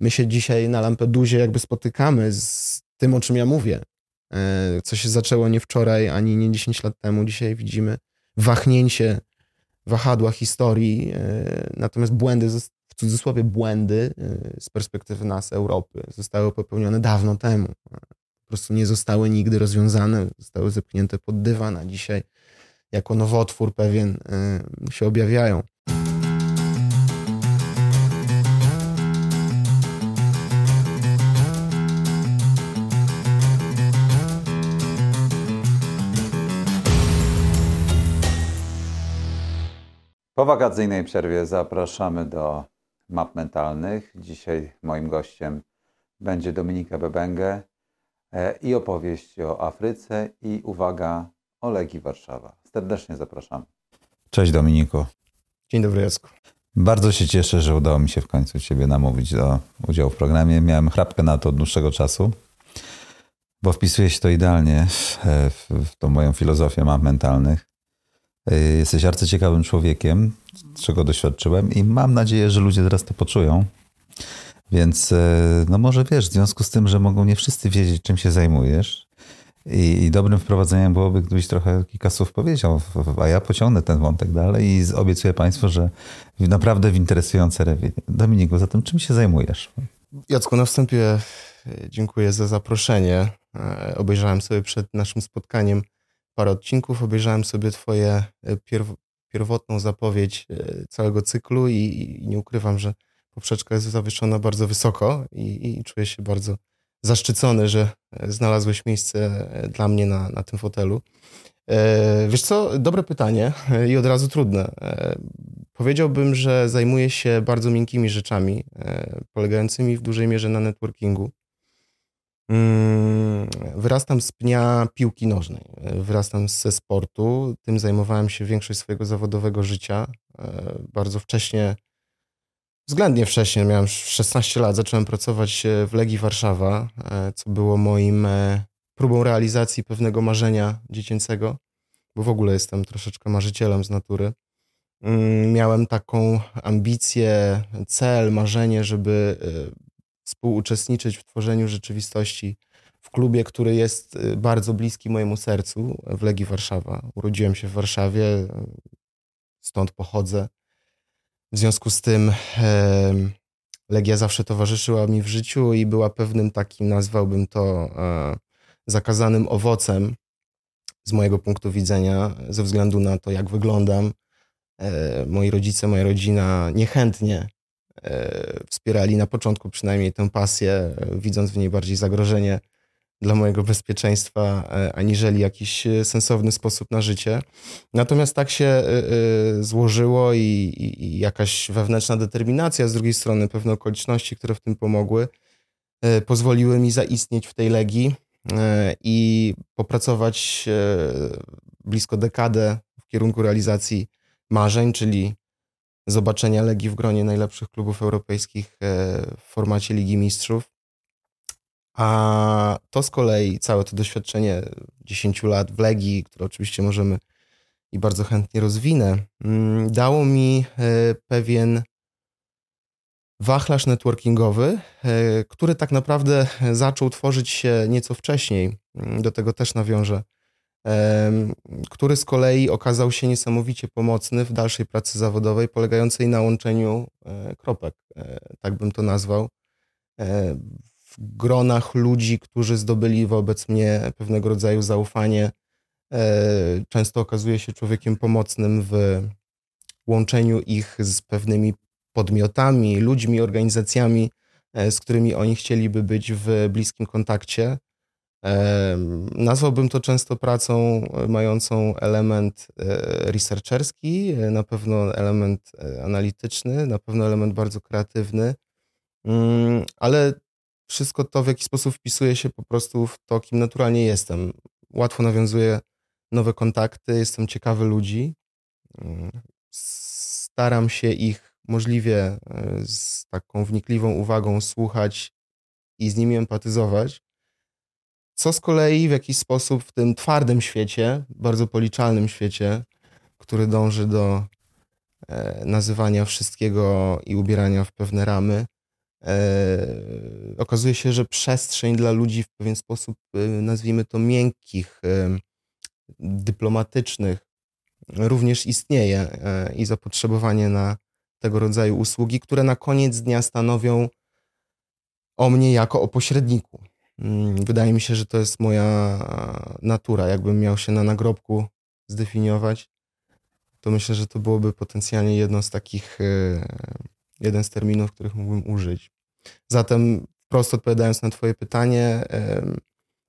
my się dzisiaj na Lampedusie jakby spotykamy z tym, o czym ja mówię. E, co się zaczęło nie wczoraj, ani nie 10 lat temu. Dzisiaj widzimy wahnięcie wahadła historii, e, natomiast błędy, w cudzysłowie błędy e, z perspektywy nas, Europy, zostały popełnione dawno temu. Po prostu nie zostały nigdy rozwiązane, zostały zepchnięte pod dywan, a dzisiaj jako nowotwór pewien się objawiają. Po wakacyjnej przerwie zapraszamy do map mentalnych. Dzisiaj moim gościem będzie Dominika Bebengę e, i opowieść o Afryce i uwaga o Legii Warszawa. Serdecznie zapraszam. Cześć Dominiku. Dzień dobry Jacku. Bardzo się cieszę, że udało mi się w końcu Ciebie namówić do udziału w programie. Miałem chrapkę na to od dłuższego czasu, bo wpisuje się to idealnie w, w tą moją filozofię map mentalnych. Y, jesteś arcyciekawym człowiekiem, czego doświadczyłem i mam nadzieję, że ludzie teraz to poczują. Więc y, no może wiesz, w związku z tym, że mogą nie wszyscy wiedzieć, czym się zajmujesz i, i dobrym wprowadzeniem byłoby, gdybyś trochę kilka słów powiedział, a ja pociągnę ten wątek dalej i obiecuję Państwu, że naprawdę w interesujące rewi. Dominiku, zatem czym się zajmujesz? Jacku, na wstępie e, dziękuję za zaproszenie. E, obejrzałem sobie przed naszym spotkaniem parę odcinków, obejrzałem sobie twoje e, pierw pierwotną zapowiedź e, całego cyklu i, i, nie ukrywam, że poprzeczka jest zawieszona bardzo wysoko i, i czuję się bardzo zaszczycony, że e, znalazłeś miejsce dla mnie na, na tym fotelu. Wiesz co, dobre pytanie i od razu trudne. Powiedziałbym, że zajmuję się bardzo miękkimi rzeczami, polegającymi w dużej mierze na networkingu. Mm, wyrastam z pnia piłki nożnej, wyrastam ze sportu. Tym zajmowałem się większość swojego zawodowego życia. E, bardzo wcześnie, względnie wcześnie, miałem 16 lat, zacząłem pracować w Legii Warszawa, e, co było moim e, próbą realizacji pewnego marzenia dziecięcego, bo w ogóle jestem troszeczkę marzycielem z natury. Mm, miałem taką ambicję, cel, marzenie, żeby współuczestniczyć w tworzeniu rzeczywistości w klubie, który jest y, bardzo bliski mojemu sercu, w Legii Warszawa. Urodziłem się w Warszawie, stąd pochodzę. W związku z tym Legia zawsze towarzyszyła mi w życiu i była pewnym takim, nazwałbym to, e, zakazanym owocem z mojego punktu widzenia, ze względu na to, jak wyglądam. E, moi rodzice, moja rodzina niechętnie wspierali na początku przynajmniej tę pasję, e, widząc w niej bardziej zagrożenie dla mojego bezpieczeństwa, e, aniżeli jakiś sensowny sposób na życie. Natomiast tak się złożyło i, i, i jakaś wewnętrzna determinacja, z drugiej strony pewne okoliczności, które w tym pomogły, pozwoliły mi zaistnieć w tej legii i popracować blisko dekadę w kierunku realizacji marzeń, czyli zobaczenia Legii w gronie najlepszych klubów europejskich e, w formacie Ligi Mistrzów. A to z kolei, całe to doświadczenie 10 lat w Legii, które oczywiście możemy i bardzo chętnie rozwinę, mm, dało mi e, pewien wachlarz networkingowy, e, który tak naprawdę zaczął tworzyć się nieco wcześniej. Mm, do tego też nawiążę który z kolei okazał się niesamowicie pomocny w dalszej pracy zawodowej, polegającej na łączeniu e, kropek, e, tak bym to nazwał, e, w gronach ludzi, którzy zdobyli wobec mnie pewnego rodzaju zaufanie. Często okazuje się człowiekiem pomocnym w łączeniu ich z pewnymi podmiotami, ludźmi, organizacjami, z którymi oni chcieliby być w bliskim kontakcie. Nazwałbym to często pracą e, mającą element e, researcherski, e, na pewno element analityczny, na pewno element bardzo kreatywny, mm, ale wszystko to w jakiś sposób wpisuje się po prostu w to, kim naturalnie jestem. Łatwo nawiązuję nowe kontakty, jestem ciekawy ludzi, mm, staram się ich możliwie z taką wnikliwą uwagą słuchać i z nimi empatyzować co z kolei w jakiś sposób w tym twardym świecie, bardzo policzalnym świecie, który dąży do e, nazywania wszystkiego i ubierania w pewne ramy, okazuje się, że przestrzeń dla ludzi w pewien sposób, nazwijmy to miękkich, dyplomatycznych, również istnieje i zapotrzebowanie na tego rodzaju usługi, które na koniec dnia stanowią o mnie jako o pośredniku. Mm, wydaje mi się, że to jest moja natura. Jakbym miał się na nagrobku zdefiniować, to myślę, że to byłoby potencjalnie jedno z takich, e, jeden z terminów, których mógłbym użyć. Zatem, prosto odpowiadając na Twoje pytanie,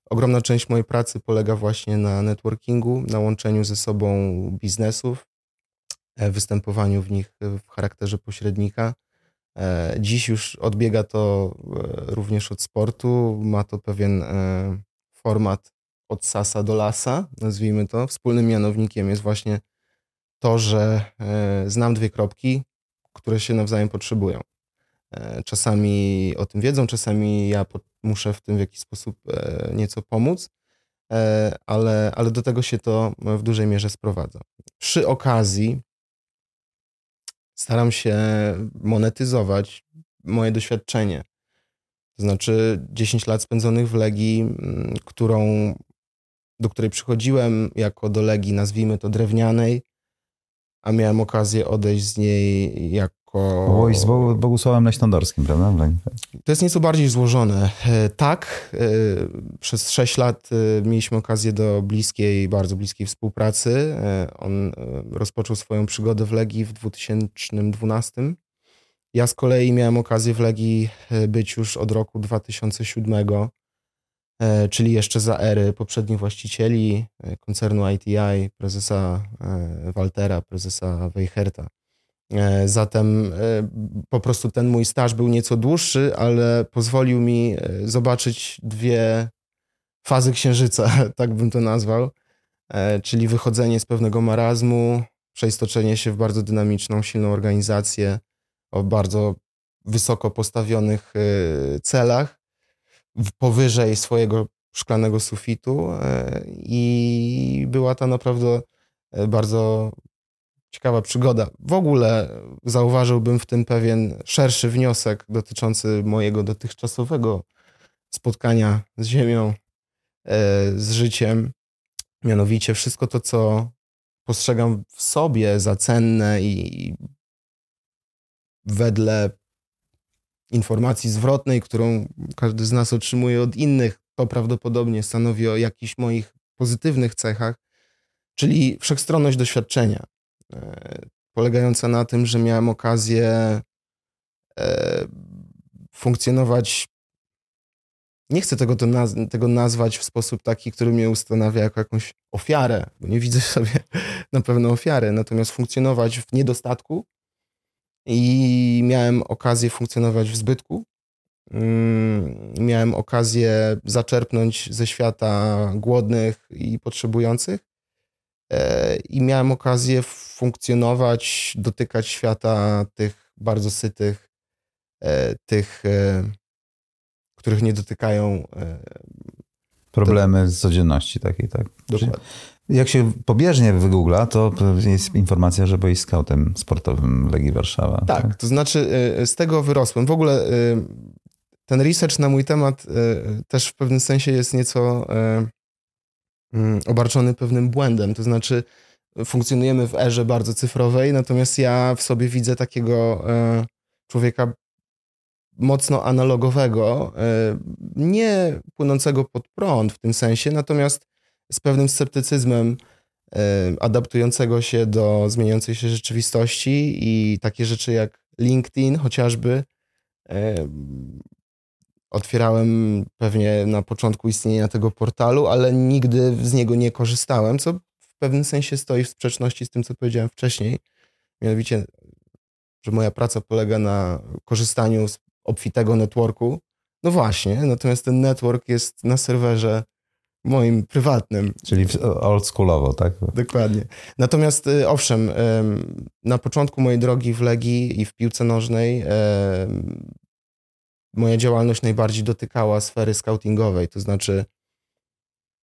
ogromna część mojej pracy polega właśnie na networkingu, na łączeniu ze sobą biznesów, e, występowaniu w nich w charakterze pośrednika E, dziś już odbiega to e, również od sportu. Ma to pewien e, format od sasa do lasa, nazwijmy to. Wspólnym mianownikiem jest właśnie to, że znam dwie kropki, które się nawzajem potrzebują. Czasami o tym wiedzą, czasami ja muszę w tym w jakiś sposób nieco pomóc, ale, ale do tego się to w dużej mierze sprowadza. Przy okazji staram się monetyzować moje doświadczenie. To znaczy 10 lat spędzonych w Legii, mm, którą, do której przychodziłem jako do Legii, nazwijmy to drewnianej, a miałem okazję odejść z niej jako było z Bogusławem Leśnodorskim, prawda? To jest nieco bardziej złożone. E, tak, e, przez sześć lat e, mieliśmy okazję do bliskiej, bardzo bliskiej współpracy. On rozpoczął swoją przygodę w Legii w 2012. Ja z kolei miałem okazję w Legii być już od roku 2007, czyli jeszcze za ery poprzednich właścicieli koncernu ITI, prezesa Waltera, prezesa Weicherta. E, zatem e, po prostu ten mój staż był nieco dłuższy, ale pozwolił mi e, zobaczyć dwie fazy księżyca, tak bym to nazwał, czyli wychodzenie z pewnego marazmu, przeistoczenie się w bardzo dynamiczną, silną organizację o bardzo wysoko postawionych celach, powyżej swojego szklanego sufitu i była to naprawdę bardzo ciekawa przygoda. W ogóle zauważyłbym w tym pewien szerszy wniosek dotyczący mojego dotychczasowego spotkania z Ziemią, e, z życiem. Mianowicie wszystko to, co postrzegam w sobie za cenne i wedle informacji zwrotnej, którą każdy z nas otrzymuje od innych, to prawdopodobnie stanowi o jakichś moich pozytywnych cechach, czyli wszechstronność doświadczenia. E, polegająca na tym, że miałem okazję e, funkcjonować. Nie chcę tego, naz tego nazwać w sposób taki, który mnie ustanawia jako jakąś ofiarę, bo nie widzę sobie na pewno ofiary, natomiast funkcjonować w niedostatku i miałem okazję funkcjonować w zbytku. Mm, miałem okazję zaczerpnąć ze świata głodnych i potrzebujących i miałem okazję funkcjonować, dotykać świata tych bardzo sytych, e, tych, e, których nie dotykają problemy z codzienności takiej, tak? Dokładnie. Jak się pobieżnie wygoogla, to jest informacja, że byłeś scoutem sportowym Legii Warszawa. Tak, tak, to znaczy z tego wyrosłem. W ogóle ten research na mój temat też w pewnym sensie jest nieco obarczony pewnym błędem. To znaczy, funkcjonujemy w erze bardzo cyfrowej, natomiast ja w sobie widzę takiego e, człowieka mocno analogowego, e, nie płynącego pod prąd w tym sensie, natomiast z pewnym sceptycyzmem e, adaptującego się do zmieniającej się rzeczywistości i takie rzeczy jak LinkedIn chociażby otwierałem pewnie na początku istnienia tego portalu, ale nigdy z niego nie korzystałem, co w pewnym sensie stoi w sprzeczności z tym, co powiedziałem wcześniej. Mianowicie, że moja praca polega na korzystaniu z obfitego networku. No właśnie, natomiast ten network jest na serwerze moim prywatnym. Czyli oldschoolowo, tak? Dokładnie. Natomiast y, owszem, na początku mojej drogi w Legii i w piłce nożnej moja działalność najbardziej dotykała sfery scoutingowej, to znaczy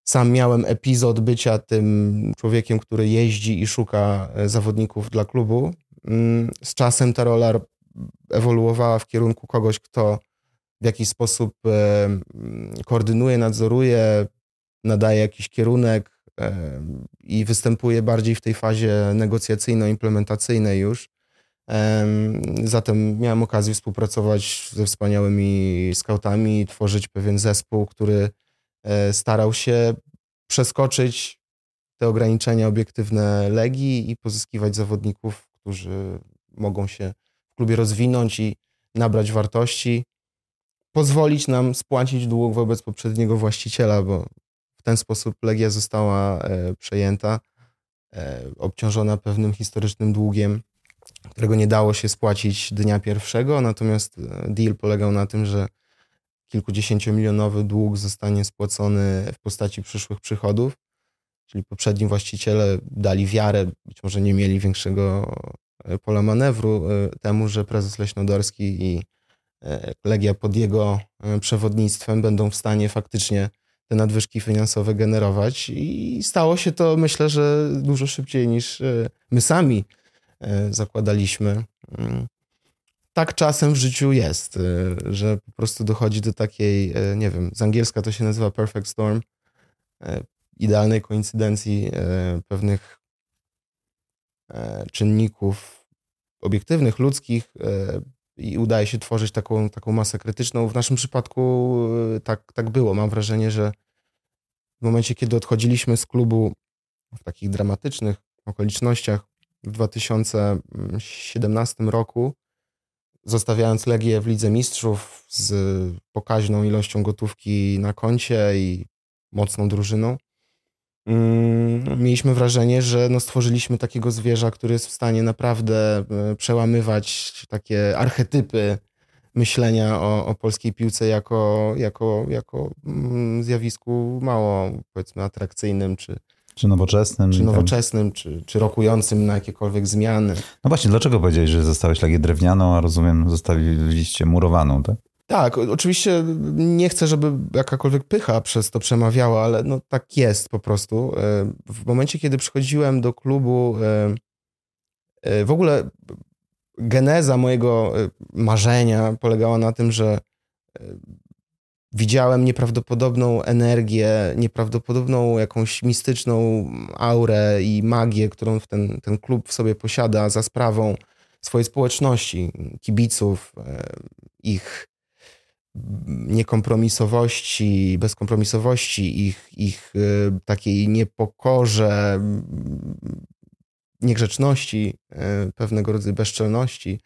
sam miałem epizod bycia tym człowiekiem, który jeździ i szuka e, zawodników dla klubu. Mm, z czasem ta rola ewoluowała w kierunku kogoś, kto w jakiś sposób koordynuje, nadzoruje, nadaje jakiś kierunek i występuje bardziej w tej fazie negocjacyjno-implementacyjnej już. Zatem miałem okazję współpracować ze wspaniałymi skautami, tworzyć pewien zespół, który e, starał się przeskoczyć te ograniczenia obiektywne Legii i pozyskiwać zawodników, którzy mogą się w klubie rozwinąć i nabrać wartości, pozwolić nam spłacić dług wobec poprzedniego właściciela, bo w ten sposób Legia została e, przejęta, e, obciążona pewnym historycznym długiem którego nie dało się spłacić dnia pierwszego, natomiast e, deal polegał na tym, że kilkudziesięciomilionowy dług zostanie spłacony w postaci przyszłych przychodów, czyli poprzedni właściciele dali wiarę, być może nie mieli większego e, pola manewru e, temu, że prezes Leśnodorski i Legia pod jego przewodnictwem będą w stanie faktycznie te nadwyżki finansowe generować. I stało się to myślę, że dużo szybciej niż my sami zakładaliśmy. Mm. Tak czasem w życiu jest, e, że po prostu dochodzi do takiej, e, nie wiem, z angielska to się nazywa perfect storm, idealnej koincydencji pewnych czynników obiektywnych, ludzkich i udaje się tworzyć taką, taką masę krytyczną. W naszym przypadku tak, tak było. Mam wrażenie, że w momencie, kiedy odchodziliśmy z klubu w takich dramatycznych okolicznościach, w 2017 roku, zostawiając Legię w Lidze Mistrzów z pokaźną ilością gotówki na koncie i mocną drużyną, mm, mieliśmy wrażenie, że no stworzyliśmy takiego zwierza, który jest w stanie naprawdę e, przełamywać takie archetypy myślenia o, o polskiej piłce jako, jako, jako mm, zjawisku mało, powiedzmy, atrakcyjnym czy, czy nowoczesnym. Czy nowoczesnym, czy, czy rokującym na jakiekolwiek zmiany. No właśnie, dlaczego powiedziałeś, że zostałeś Legię drewnianą, a rozumiem, zostawiliście murowaną, tak? Tak, oczywiście nie chcę, żeby jakakolwiek pycha przez to przemawiała, ale no tak jest po prostu. E, w momencie, kiedy przychodziłem do klubu, e, e, w ogóle geneza mojego marzenia polegała na tym, że widziałem nieprawdopodobną energię, nieprawdopodobną jakąś mistyczną aurę i magię, którą ten, ten klub w sobie posiada za sprawą swojej społeczności, kibiców, e, ich niekompromisowości, bezkompromisowości, ich, ich e, takiej niepokorze, niegrzeczności, e, pewnego rodzaju bezczelności.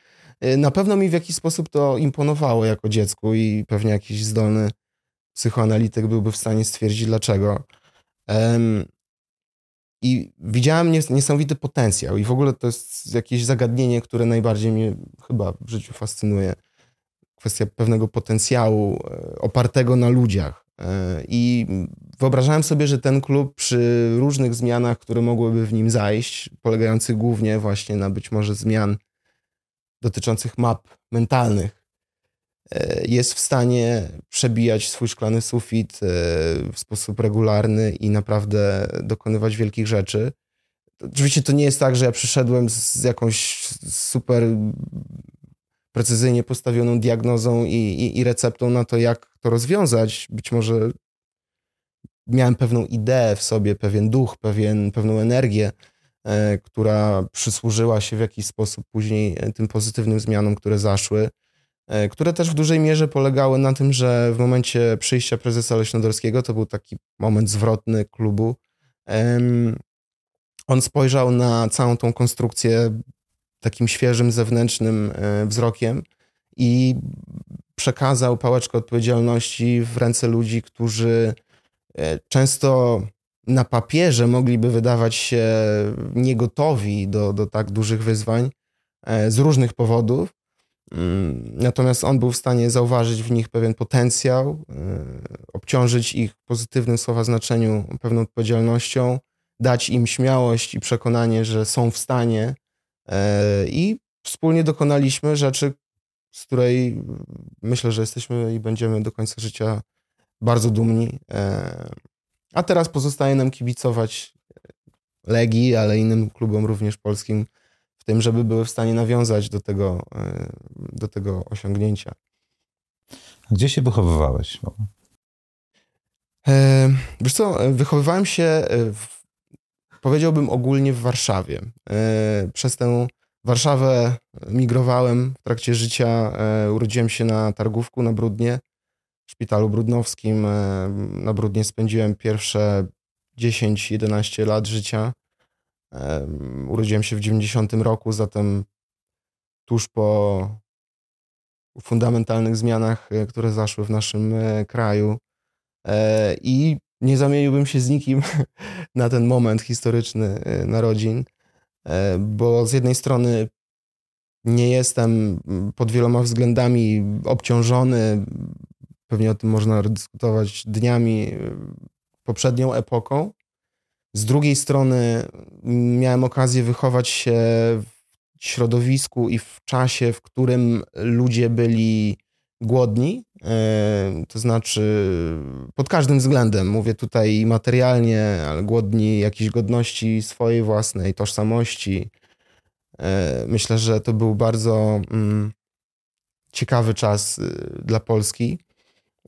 Na pewno mi w jakiś sposób to imponowało jako dziecku i pewnie jakiś zdolny psychoanalityk byłby w stanie stwierdzić dlaczego. I widziałem niesamowity potencjał, i w ogóle to jest jakieś zagadnienie, które najbardziej mnie chyba w życiu fascynuje. Kwestia pewnego potencjału e, opartego na ludziach. E, I wyobrażałem sobie, że ten klub przy różnych zmianach, które mogłyby w nim zajść, polegających głównie właśnie na być może zmian dotyczących map mentalnych, E, jest w stanie przebijać swój szklany sufit e, w sposób regularny i naprawdę dokonywać wielkich rzeczy. Oczywiście to nie jest tak, że ja przyszedłem z jakąś super precyzyjnie postawioną diagnozą i, i, i receptą na to, jak to rozwiązać. Być może miałem pewną ideę w sobie, pewien duch, pewien, pewną energię, która przysłużyła się w jakiś sposób później tym pozytywnym zmianom, które zaszły. E, które też w dużej mierze polegały na tym, że w momencie przyjścia prezesa Leśnodorskiego, to był taki moment zwrotny klubu, on spojrzał na całą tą konstrukcję takim świeżym, zewnętrznym e, wzrokiem i przekazał pałeczkę odpowiedzialności w ręce ludzi, którzy e, często na papierze mogliby wydawać się niegotowi do, do tak dużych wyzwań z różnych powodów, Mm, natomiast on był w stanie zauważyć w nich pewien potencjał, e, obciążyć ich pozytywnym słowa znaczeniu pewną odpowiedzialnością, dać im śmiałość i przekonanie, że są w stanie e, i wspólnie dokonaliśmy rzeczy, z której myślę, że jesteśmy i będziemy do końca życia bardzo dumni. E, a teraz pozostaje nam kibicować Legii, ale innym klubom również polskim w tym, żeby były w stanie nawiązać do tego, do tego osiągnięcia. Gdzie się wychowywałeś? Wiesz co, wychowywałem się, w, powiedziałbym ogólnie w Warszawie. Przez tę Warszawę migrowałem w trakcie życia. Urodziłem się na Targówku, na Brudnie, szpitalu brudnowskim. Na Brudnie spędziłem pierwsze 10-11 lat życia. Urodziłem się w 90 roku, zatem tuż po fundamentalnych zmianach, e, które zaszły w naszym e, kraju. E, I nie zamieniłbym się z nikim na ten moment historyczny narodzin, bo z jednej strony nie jestem pod wieloma względami obciążony, pewnie o tym można dyskutować dniami, poprzednią epoką. Z drugiej strony miałem okazję wychować się w środowisku i w czasie, w którym ludzie byli głodni, e, to znaczy pod każdym względem, mówię tutaj materialnie, ale głodni jakiejś godności swojej własnej, tożsamości. Myślę, że to był bardzo mm, ciekawy czas y, dla Polski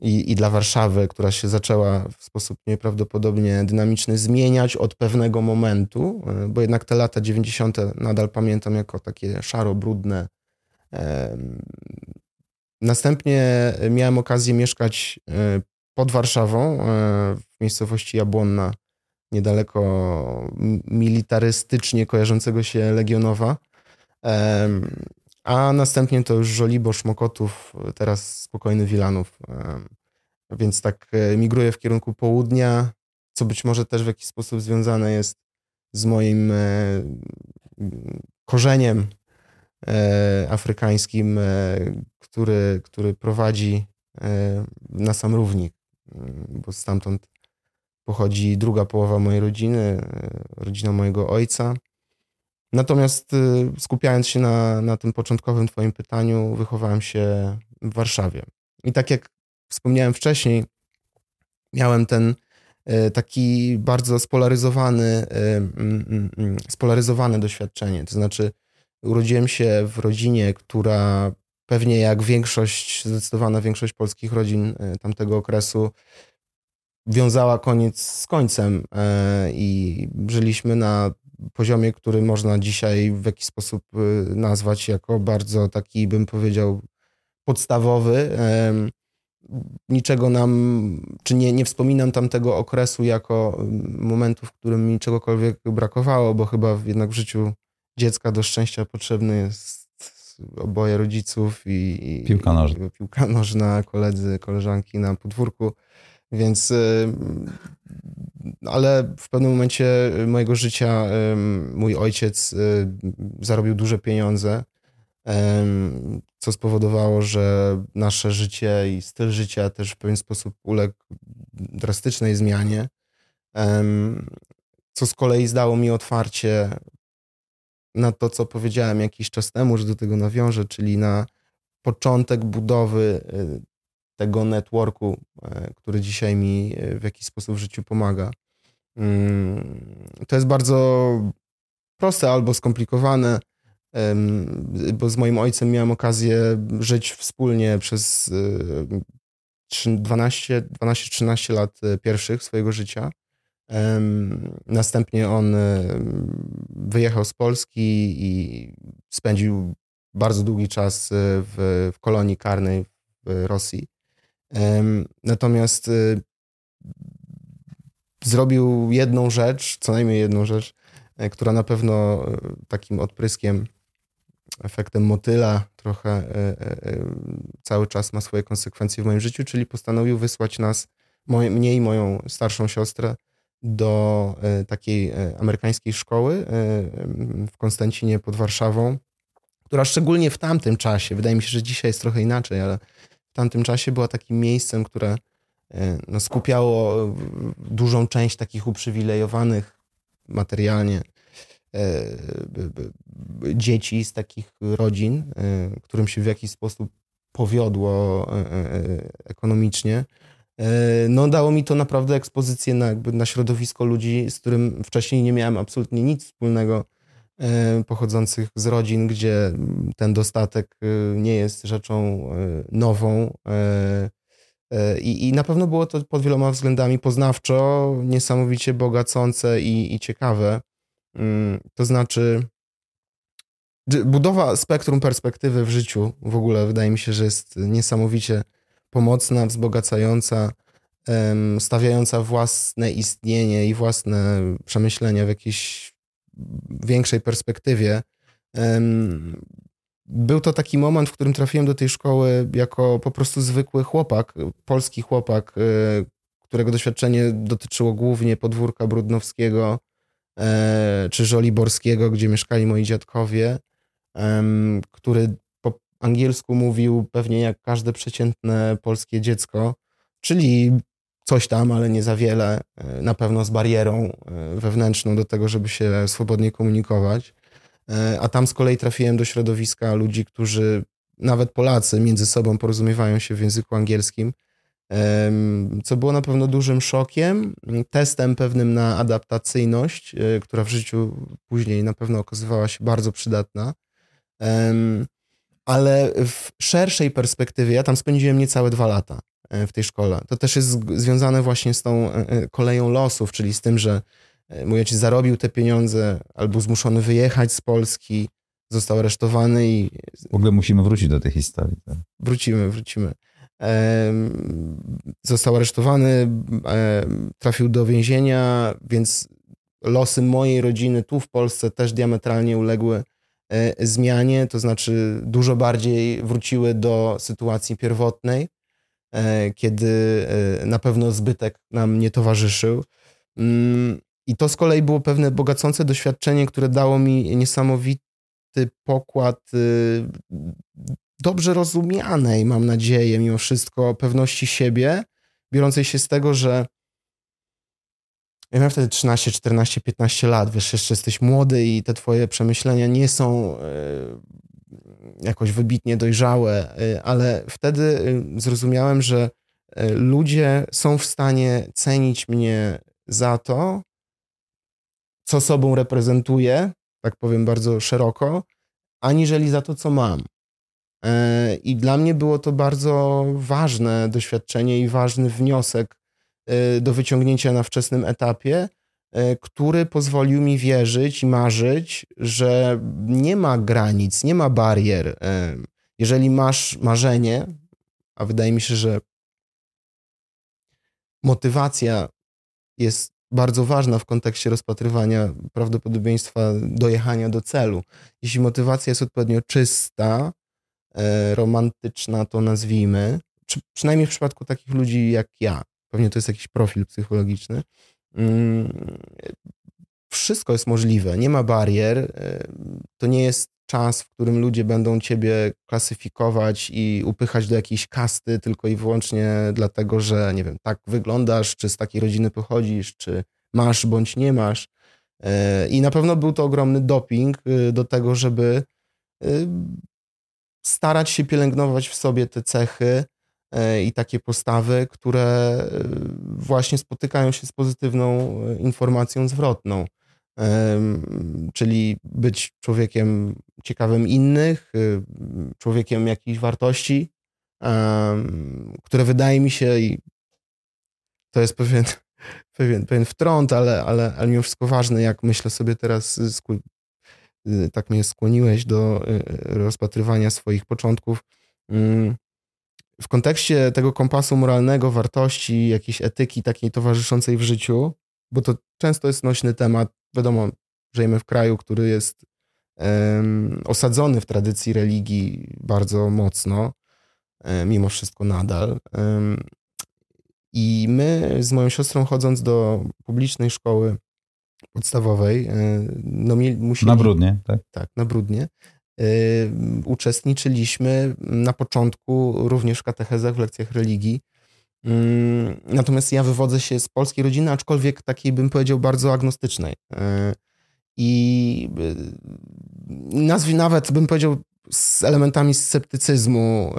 i, i dla Warszawy, która się zaczęła w sposób nieprawdopodobnie dynamiczny zmieniać od pewnego momentu, e, bo jednak te lata 90. nadal pamiętam jako takie szaro-brudne. Następnie miałem okazję mieszkać e, pod Warszawą, e, w miejscowości Jabłonna, niedaleko militarystycznie kojarzącego się Legionowa. A następnie to już Żoliborz, Mokotów, teraz spokojny Wilanów. Więc tak e, migruję w kierunku południa, co być może też w jakiś sposób związane jest z moim e, korzeniem e, afrykańskim, który, który prowadzi na sam równik, bo stamtąd pochodzi druga połowa mojej rodziny, rodzina mojego ojca. Natomiast y, skupiając się na, na tym początkowym Twoim pytaniu, wychowałem się w Warszawie. I tak jak wspomniałem wcześniej, miałem ten y, taki bardzo spolaryzowany, y, mm, mm, mm, spolaryzowane doświadczenie. To znaczy, urodziłem się w rodzinie, która pewnie jak większość, zdecydowana większość polskich rodzin tamtego okresu, wiązała koniec z końcem i żyliśmy na poziomie, który można dzisiaj w jakiś sposób y, nazwać jako bardzo taki, bym powiedział, podstawowy. Niczego nam, czy nie, nie wspominam tamtego okresu jako momentu, w którym mi czegokolwiek brakowało, bo chyba jednak w życiu dziecka do szczęścia potrzebny jest oboje rodziców i, i piłka nożna. piłka nożna, koledzy, koleżanki na podwórku. Więc y, ale w pewnym momencie mojego życia mój ojciec y, zarobił duże pieniądze, co spowodowało, że nasze życie i styl życia też w pewien sposób uległ drastycznej zmianie, co z kolei zdało mi otwarcie na to, co powiedziałem jakiś czas temu, że do tego nawiążę, czyli na początek budowy y, tego networku, e, który dzisiaj mi e, w jakiś sposób w życiu pomaga. Mm, to jest bardzo proste albo skomplikowane, bo z moim ojcem miałem okazję żyć wspólnie przez 12-13 e, lat pierwszych swojego życia. Następnie on wyjechał z Polski i spędził bardzo długi czas w, w kolonii karnej w Rosji. Natomiast y, zrobił jedną rzecz, co najmniej jedną rzecz, e, która na pewno e, takim odpryskiem, efektem motyla trochę e, cały czas ma swoje konsekwencje w moim życiu, czyli postanowił wysłać nas, moje, mnie i moją starszą siostrę, do takiej amerykańskiej szkoły w Konstancinie pod Warszawą, która szczególnie w tamtym czasie, wydaje mi się, że dzisiaj jest trochę inaczej, ale w tamtym czasie była takim miejscem, które e, no, skupiało dużą część takich uprzywilejowanych materialnie e, dzieci z takich rodzin, e, którym się w jakiś sposób powiodło ekonomicznie. No, dało mi to naprawdę ekspozycję na, jakby na środowisko ludzi, z którym wcześniej nie miałem absolutnie nic wspólnego pochodzących z rodzin, gdzie ten dostatek nie jest rzeczą nową. I, I na pewno było to pod wieloma względami poznawczo, niesamowicie bogacące i, i ciekawe. Mm, to znaczy, budowa spektrum perspektywy w życiu w ogóle wydaje mi się, że jest niesamowicie pomocna, wzbogacająca, stawiająca własne istnienie i własne przemyślenia w jakiejś większej perspektywie. Był to taki moment, w którym trafiłem do tej szkoły jako po prostu zwykły chłopak, polski chłopak, e, którego doświadczenie dotyczyło głównie podwórka Brudnowskiego e, czy Żoliborskiego, gdzie mieszkali moi dziadkowie, który po angielsku mówił pewnie jak każde przeciętne polskie dziecko, czyli coś tam, ale nie za wiele, e, na pewno z barierą wewnętrzną do tego, żeby się swobodnie komunikować. E, a tam z kolei trafiłem do środowiska ludzi, którzy, nawet Polacy, między sobą porozumiewają się w języku angielskim, co było na pewno dużym szokiem, testem pewnym na adaptacyjność, e, która w życiu później na pewno okazywała się bardzo przydatna. Ale w szerszej perspektywie, ja tam spędziłem niecałe dwa lata e, w tej szkole. To też jest związane właśnie z tą koleją losów, czyli z tym, że E, mój ojciec zarobił te pieniądze, albo zmuszony wyjechać z Polski, został aresztowany i... W ogóle musimy wrócić do tej historii. Tak? Wrócimy, wrócimy. Został aresztowany, trafił do więzienia, więc losy mojej rodziny tu w Polsce też diametralnie uległy e, zmianie, to znaczy dużo bardziej wróciły do sytuacji pierwotnej, e, kiedy na pewno zbytek nam nie towarzyszył. Mm, i to z kolei było pewne bogacące doświadczenie, które dało mi niesamowity pokład y, dobrze rozumianej, mam nadzieję, mimo wszystko, pewności siebie, biorącej się z tego, że ja miałem wtedy 13, 14, 15 lat, wiesz, jeszcze jesteś młody i te twoje przemyślenia nie są y, jakoś wybitnie dojrzałe, y, ale wtedy zrozumiałem, że ludzie są w stanie cenić mnie za to, co sobą reprezentuję, tak powiem bardzo szeroko, aniżeli za to, co mam. E, I dla mnie było to bardzo ważne doświadczenie i ważny wniosek do wyciągnięcia na wczesnym etapie, który pozwolił mi wierzyć i marzyć, że nie ma granic, nie ma barier. Jeżeli masz marzenie, a wydaje mi się, że motywacja jest bardzo ważna w kontekście rozpatrywania prawdopodobieństwa dojechania do celu. Jeśli motywacja jest odpowiednio czysta, e, romantyczna, to nazwijmy, przy, przynajmniej w przypadku takich ludzi jak ja, pewnie to jest jakiś profil psychologiczny, wszystko jest możliwe, nie ma barier. E, to nie jest czas, w którym ludzie będą ciebie klasyfikować i upychać do jakiejś kasty tylko i wyłącznie dlatego, że nie wiem, tak wyglądasz, czy z takiej rodziny pochodzisz, czy masz bądź nie masz. E, I na pewno był to ogromny doping e, do tego, żeby starać się pielęgnować w sobie te cechy i takie postawy, które właśnie spotykają się z pozytywną informacją zwrotną czyli być człowiekiem ciekawym innych, człowiekiem jakichś wartości, które wydaje mi się, i to jest pewien, pewien, pewien wtrąt, ale, ale, ale mimo wszystko ważne, jak myślę sobie teraz, tak mnie skłoniłeś do rozpatrywania swoich początków. W kontekście tego kompasu moralnego, wartości, jakiejś etyki takiej towarzyszącej w życiu, bo to często jest nośny temat. Wiadomo, żyjemy w kraju, który jest um, osadzony w tradycji religii bardzo mocno, um, mimo wszystko nadal. Um, I my z moją siostrą chodząc do publicznej szkoły podstawowej, e, no musieli... Na brudnie, tak? Tak, na brudnie. E, uczestniczyliśmy na początku również w katechezach, w lekcjach religii, Mm, natomiast ja wywodzę się z polskiej rodziny, aczkolwiek takiej bym powiedział bardzo agnostycznej. E, I y, nazwij nawet bym powiedział z elementami sceptycyzmu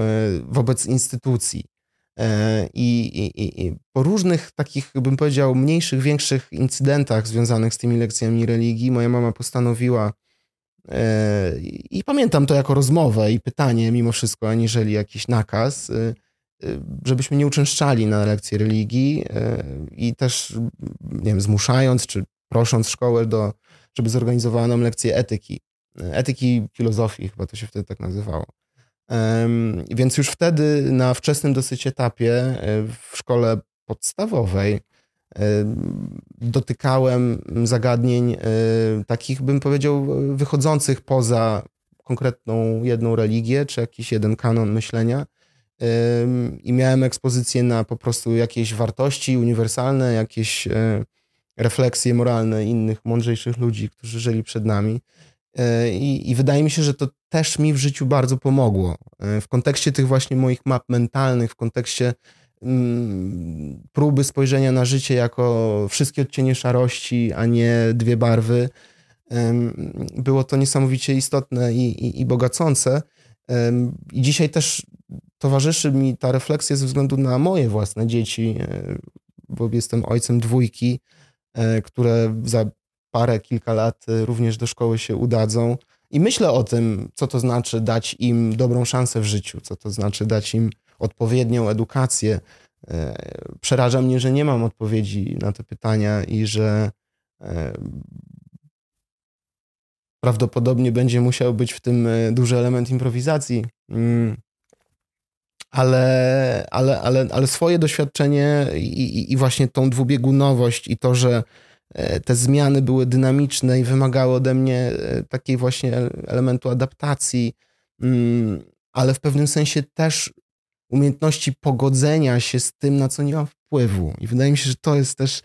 wobec instytucji. I, i, I, po różnych takich, bym powiedział, mniejszych, większych incydentach związanych z tymi lekcjami religii, moja mama postanowiła I pamiętam to jako rozmowę i pytanie mimo wszystko, aniżeli jakiś nakaz, żebyśmy nie uczęszczali na lekcje religii i też, nie wiem, zmuszając czy prosząc szkołę do, żeby zorganizowała nam lekcje etyki. Etyki filozofii, chyba to się wtedy tak nazywało. Więc już wtedy na wczesnym dosyć etapie w szkole podstawowej dotykałem zagadnień e, takich, bym powiedział, wychodzących poza konkretną jedną religię, czy jakiś jeden kanon myślenia. I miałem ekspozycję na po prostu jakieś wartości uniwersalne, jakieś refleksje moralne innych mądrzejszych ludzi, którzy żyli przed nami. E, I, I, wydaje mi się, że to też mi w życiu bardzo pomogło. E, w kontekście tych właśnie moich map mentalnych, w kontekście próby spojrzenia na życie jako wszystkie odcienie szarości, a nie dwie barwy, było to niesamowicie istotne i, i, i bogacące. I dzisiaj też towarzyszy mi ta refleksja ze względu na moje własne dzieci, e, bo jestem ojcem dwójki, które za parę, kilka lat y, również do szkoły się udadzą. I myślę o tym, co to znaczy dać im dobrą szansę w życiu, co to znaczy dać im odpowiednią edukację. E, przeraża mnie, że nie mam odpowiedzi na te pytania i że e, prawdopodobnie będzie musiał być w tym e, duży element improwizacji. Mm. Ale, ale, ale, ale swoje doświadczenie i, i, właśnie tą dwubiegunowość i to, że te zmiany były dynamiczne i wymagały ode mnie takiej właśnie elementu adaptacji, mm, ale w pewnym sensie też umiejętności pogodzenia się z tym, na co nie mam wpływu. I wydaje mi się, że to jest też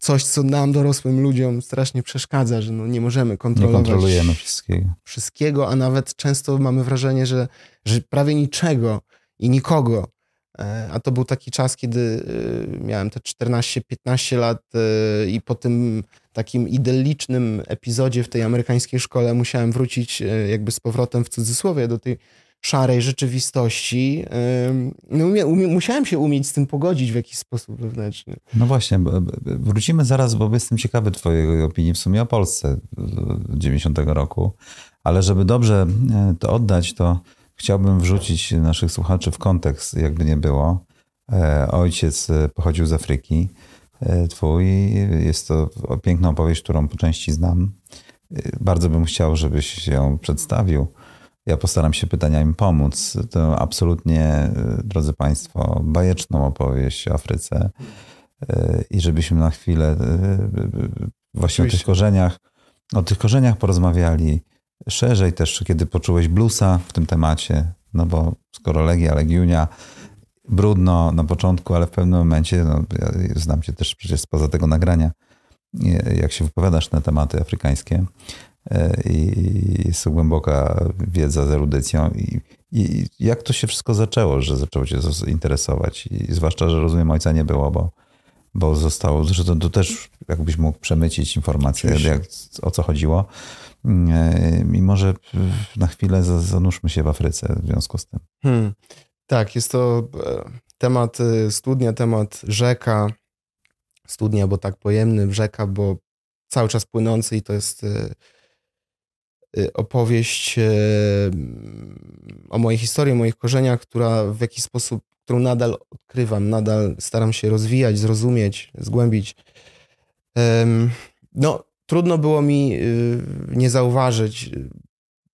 coś, co nam, dorosłym ludziom, strasznie przeszkadza, że no nie możemy kontrolować. Nie kontrolujemy wszystkiego. Wszystkiego, a nawet często mamy wrażenie, że, że prawie niczego i nikogo E, a to był taki czas, kiedy e, miałem te 14-15 lat e, i po tym takim idyllicznym epizodzie w tej amerykańskiej szkole musiałem wrócić jakby z powrotem w cudzysłowie do tej szarej rzeczywistości. No, musiałem się umieć z tym pogodzić w jakiś sposób wewnętrzny. No właśnie, wrócimy zaraz, bo jestem ciekawy twojej opinii w sumie o Polsce 90 roku, ale żeby dobrze to oddać, to Chciałbym wrzucić naszych słuchaczy w kontekst, jakby nie było. E, ojciec e, pochodził z Afryki. E, twój jest to piękna opowieść, którą po części znam. Bardzo bym chciał, żebyś się przedstawił. Ja postaram się pytaniami pomóc. To absolutnie, drodzy Państwo, bajeczną opowieść o Afryce i żebyśmy na chwilę właśnie Oczywiście. o tych korzeniach, o tych korzeniach porozmawiali szerzej też, kiedy poczułeś bluesa w tym temacie, no bo skoro Legia, Legiunia, brudno na początku, ale w pewnym momencie, no, ja znam cię też przecież spoza tego nagrania, jak się wypowiadasz na tematy afrykańskie i jest to głęboka wiedza z erudycją i, i jak to się wszystko zaczęło, że zaczęło cię interesować i zwłaszcza, że rozumiem ojca nie było, bo, bo zostało, zresztą to też jakbyś mógł przemycić informację, jak, o co chodziło. E, mimo że na chwilę zanurzmy się w Afryce w związku z tym. Hmm. Tak, jest to e, temat e, studnia, temat rzeka. Studnia, bo tak pojemny, rzeka, bo cały czas płynący i to jest opowieść o mojej historii, o moich korzeniach, która w jakiś sposób, którą nadal odkrywam, nadal staram się rozwijać, zrozumieć, zgłębić. No, trudno było mi y, nie zauważyć y,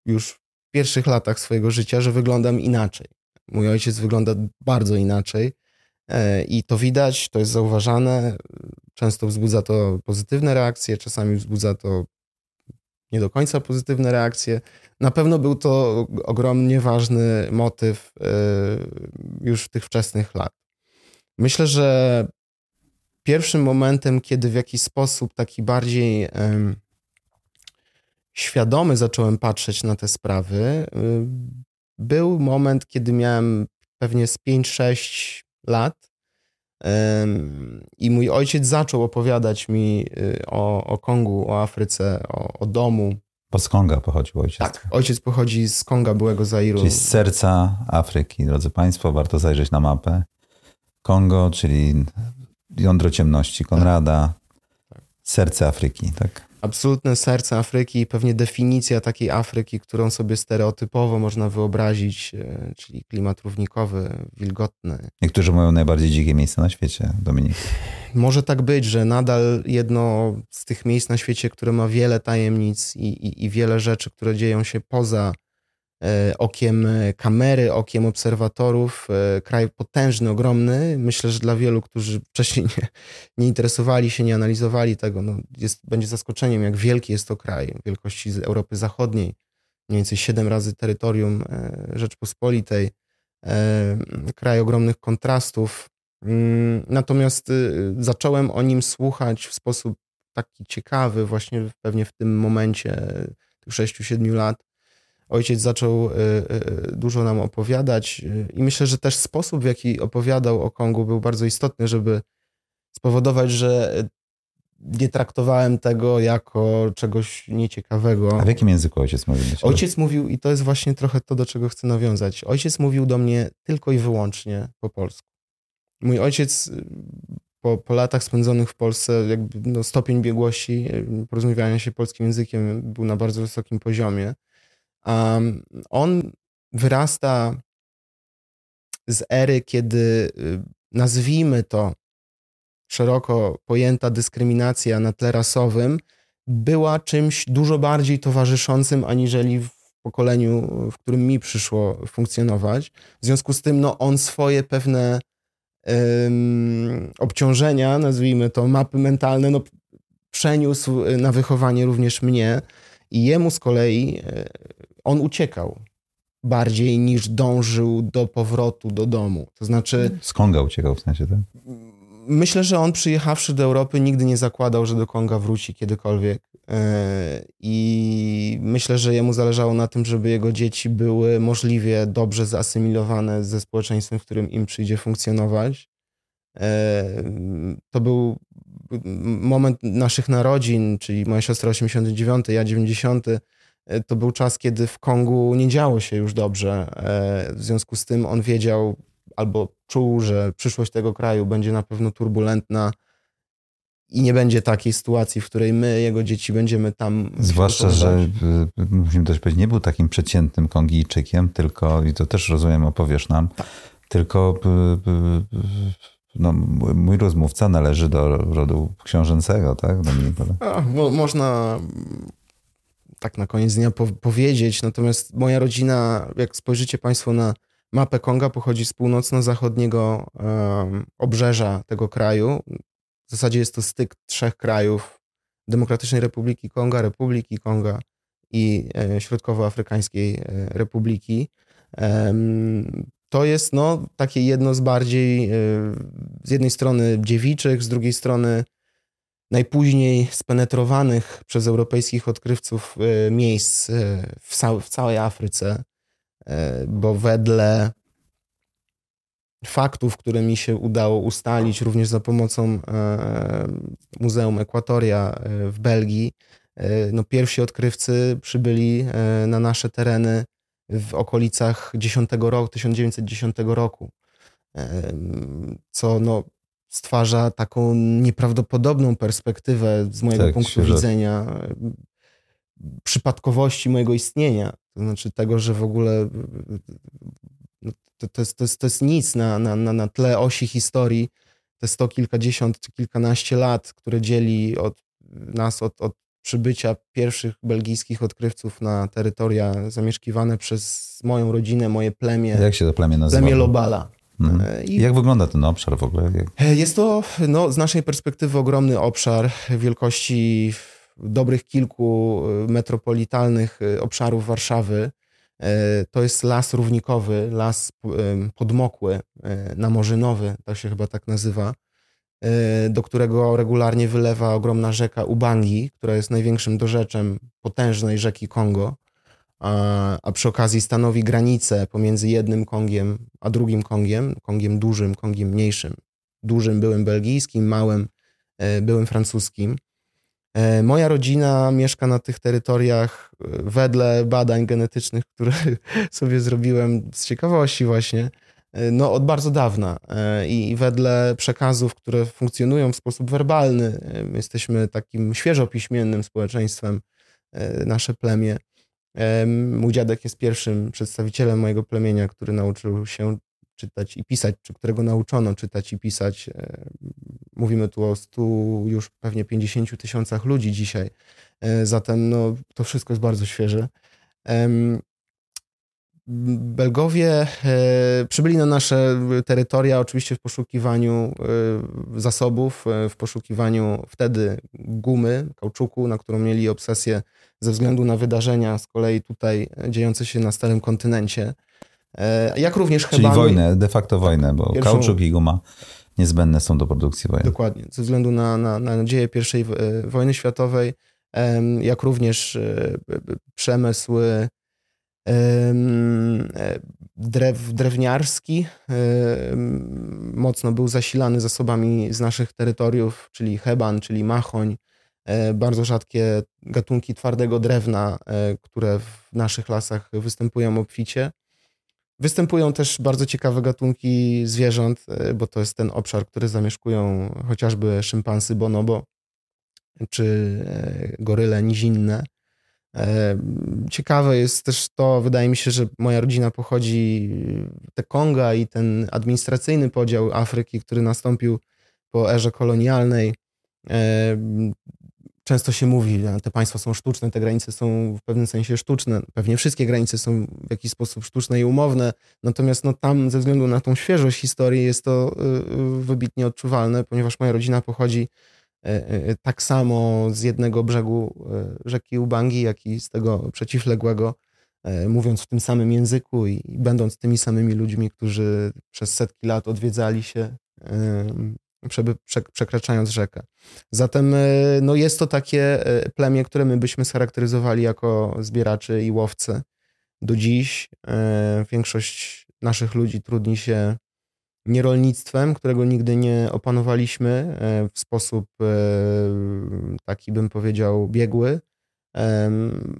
już w pierwszych latach swojego życia, że wyglądam inaczej. Mój ojciec wygląda bardzo inaczej e, i to widać, to jest zauważane. Często wzbudza to pozytywne reakcje, czasami wzbudza to nie do końca pozytywne reakcje. Na pewno był to ogromnie ważny motyw e, już w tych wczesnych lat. Myślę, że pierwszym momentem, kiedy w jakiś sposób taki bardziej świadomy zacząłem patrzeć na te sprawy, um, był moment, kiedy miałem pewnie z 5-6 lat i mój ojciec zaczął opowiadać mi y, o, o Kongu, o Afryce, o, o domu. Bo z Konga pochodził ojciec. Tak, ojciec pochodzi z Konga, byłego Zairu. Czyli z serca Afryki, drodzy Państwo, warto zajrzeć na mapę. Kongo, czyli Jądro ciemności Konrada, tak. serce Afryki, tak? Absolutne serce Afryki i pewnie definicja takiej Afryki, którą sobie stereotypowo można wyobrazić, e, czyli klimat równikowy, wilgotny. Niektórzy mówią najbardziej dzikie miejsce na świecie, Dominik. Może tak być, że nadal jedno z tych miejsc na świecie, które ma wiele tajemnic i, i, i wiele rzeczy, które dzieją się poza okiem kamery, okiem obserwatorów. E, kraj potężny, ogromny. Myślę, że dla wielu, którzy wcześniej nie, nie interesowali się, nie analizowali tego, no jest, będzie zaskoczeniem, jak wielki jest to kraj, wielkości Europy Zachodniej, mniej więcej 7 razy terytorium e, Rzeczpospolitej, kraj ogromnych kontrastów. Mm, natomiast y, zacząłem o nim słuchać w sposób taki ciekawy, właśnie pewnie w tym momencie tych 6-7 lat ojciec zaczął e, e, dużo nam opowiadać e, i myślę, że też sposób, w jaki opowiadał o Kongu był bardzo istotny, żeby spowodować, że nie traktowałem tego jako czegoś nieciekawego. A w jakim języku ojciec mówił? Ojciec mówił, i to jest właśnie trochę to, do czego chcę nawiązać. Ojciec mówił do mnie tylko i wyłącznie po polsku. Mój ojciec po, po latach spędzonych w Polsce, jakby no, stopień biegłości porozumiewania się polskim językiem był na bardzo wysokim poziomie. Um, on wyrasta z ery, kiedy y, nazwijmy to szeroko pojęta dyskryminacja na tle rasowym była czymś dużo bardziej towarzyszącym aniżeli w pokoleniu, w którym mi przyszło funkcjonować. W związku z tym no, on swoje pewne um, obciążenia, nazwijmy to mapy mentalne, no, przeniósł na wychowanie również mnie i jemu z kolei e, on uciekał bardziej niż dążył do powrotu do domu. To znaczy. Z Konga uciekał w sensie, tak? Myślę, że on przyjechawszy do Europy nigdy nie zakładał, że do Konga wróci kiedykolwiek. E, I myślę, że jemu zależało na tym, żeby jego dzieci były możliwie dobrze zasymilowane ze społeczeństwem, w którym im przyjdzie funkcjonować. E, to był moment naszych narodzin, czyli moja siostra 89, ja 90 E, to był czas, kiedy w Kongu nie działo się już dobrze. E, w związku z tym on wiedział albo czuł, że przyszłość tego kraju będzie na pewno turbulentna i nie będzie takiej sytuacji, w której my, jego dzieci, będziemy tam. Zwłaszcza, że musimy też powiedzieć, nie był takim przeciętnym Kongijczykiem, tylko, i to też rozumiem, opowiesz nam, tak. tylko no, mój rozmówca należy do rodu książęcego, tak? A, mo można tak na koniec dnia po powiedzieć. Natomiast moja rodzina, jak spojrzycie Państwo na mapę Konga, pochodzi z północno-zachodniego um, obrzeża tego kraju. W zasadzie jest to styk trzech krajów: Demokratycznej Republiki Konga, Republiki Konga i e, Środkowoafrykańskiej e, Republiki. E, to jest no, takie jedno z bardziej, e, z jednej strony dziewiczych, z drugiej strony najpóźniej spenetrowanych przez europejskich odkrywców e, miejsc e, w, całej Afryce, e, bo wedle faktów, które mi się udało ustalić również za pomocą Muzeum Ekwatoria w Belgii, no pierwsi odkrywcy przybyli na nasze tereny w okolicach 10 roku, 1910 roku, co no, stwarza taką nieprawdopodobną perspektywę z mojego tak, punktu widzenia przypadkowości mojego istnienia. To znaczy tego, że w ogóle no, to, to, jest, to, jest, to jest nic na, na, na tle osi historii. Te sto kilkadziesiąt czy kilkanaście lat, które dzieli od nas od, od przybycia pierwszych belgijskich odkrywców na terytoria zamieszkiwane przez moją rodzinę, moje plemię. Jak się to plemię nazywa? Plemię Lobala. Mhm. E, I Jak wygląda ten obszar w ogóle? E, jest to no, z naszej perspektywy ogromny obszar wielkości dobrych kilku e, metropolitalnych obszarów Warszawy. To jest las równikowy, las podmokły, namorzynowy, to się chyba tak nazywa, do którego regularnie wylewa ogromna rzeka Ubangi, która jest największym dorzeczem potężnej rzeki Kongo a, przy okazji stanowi granicę pomiędzy jednym Kongiem a drugim Kongiem, Kongiem dużym, Kongiem mniejszym. Dużym byłem belgijskim, małym e, byłem francuskim. E, moja rodzina mieszka na tych terytoriach e, wedle badań genetycznych, które sobie zrobiłem z ciekawości właśnie. no, od bardzo dawna i wedle przekazów, które funkcjonują w sposób werbalny, jesteśmy takim świeżo piśmiennym społeczeństwem, nasze plemię. Mój dziadek jest pierwszym przedstawicielem mojego plemienia, który nauczył się czytać i pisać, czy którego nauczono czytać i pisać. Mówimy tu o stu już pewnie 50 tysiącach ludzi dzisiaj. Zatem no, to wszystko jest bardzo świeże. Belgowie e, przybyli na nasze terytoria oczywiście w poszukiwaniu e, zasobów, e, w poszukiwaniu wtedy gumy, kauczuku, na którą mieli obsesję ze względu na wydarzenia z kolei tutaj dziejące się na starym kontynencie. Jak również Czyli wojnę, de facto wojnę, bo Pierwszą... kauczuk i guma niezbędne są do produkcji wojennej. Dokładnie, ze względu na, na, na dzieje I wojny światowej, jak również przemysły drew, drewniarski mocno był zasilany zasobami z naszych terytoriów, czyli heban, czyli machoń, e, bardzo rzadkie gatunki twardego drewna, e, które w naszych lasach występują obficie. Występują też bardzo ciekawe gatunki zwierząt, e, bo to jest ten obszar, który zamieszkują chociażby szympansy bonobo czy goryle nizinne. Ciekawe jest też to, wydaje mi się, że moja rodzina pochodzi, te Konga i ten administracyjny podział Afryki, który nastąpił po erze kolonialnej. Często się mówi, że te państwa są sztuczne, te granice są w pewnym sensie sztuczne. Pewnie wszystkie granice są w jakiś sposób sztuczne i umowne, natomiast no, tam ze względu na tą świeżość historii jest to y, y, wybitnie odczuwalne, ponieważ moja rodzina pochodzi E, e, tak samo z jednego brzegu e, rzeki Ubangi, jak i z tego przeciwległego, mówiąc w tym samym języku i będąc tymi samymi ludźmi, którzy przez setki lat odwiedzali się, przekraczając rzekę. Zatem no jest to takie plemię, które my byśmy scharakteryzowali jako zbieraczy i łowcy. Do dziś większość naszych ludzi trudni się nierolnictwem, którego nigdy nie opanowaliśmy e, w sposób e, taki, bym powiedział, biegły,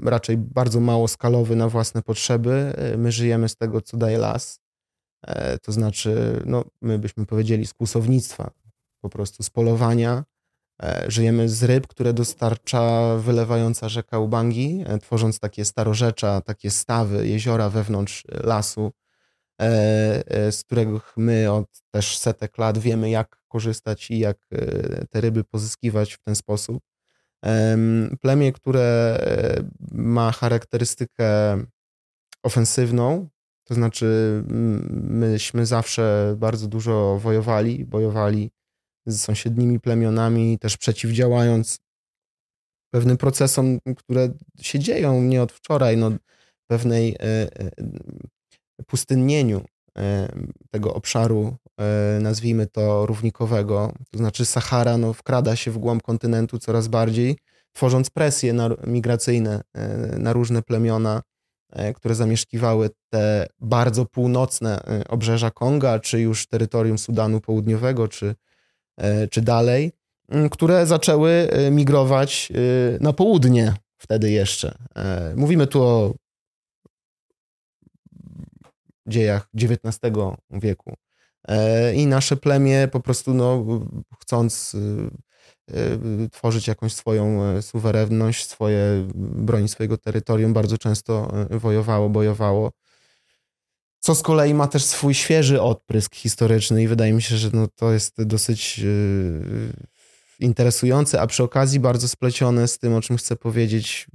raczej bardzo mało skalowy na własne potrzeby. E, my żyjemy z tego, co daje las, to znaczy, no, my byśmy powiedzieli z kłusownictwa, po prostu z polowania. Żyjemy z ryb, które dostarcza wylewająca rzeka Ubangi, tworząc takie starorzecza, takie stawy, jeziora wewnątrz lasu, z których my od też setek lat wiemy, jak korzystać i jak e, te ryby pozyskiwać w ten sposób. Plemię, które ma charakterystykę ofensywną, to znaczy myśmy zawsze bardzo dużo wojowali, bojowali z sąsiednimi plemionami, też przeciwdziałając pewnym procesom, które się dzieją nie od wczoraj, no, pewnej pustynnieniu tego obszaru, e, nazwijmy to równikowego, to znaczy Sahara no, wkrada się w głąb kontynentu coraz bardziej, tworząc presje na, migracyjne e, na różne plemiona, e, które zamieszkiwały te bardzo północne obrzeża Konga, czy już terytorium Sudanu Południowego, czy, czy dalej, które zaczęły migrować na południe wtedy jeszcze. Mówimy tu o dziejach XIX wieku. E, I nasze plemię po prostu, no, chcąc y, y, tworzyć jakąś swoją e, suwerenność, swoje, bronić swojego terytorium, bardzo często e, wojowało, bojowało. Co z kolei ma też swój świeży odprysk historyczny i wydaje mi się, że no, to jest dosyć y, interesujące, a przy okazji bardzo splecione z tym, o czym chcę powiedzieć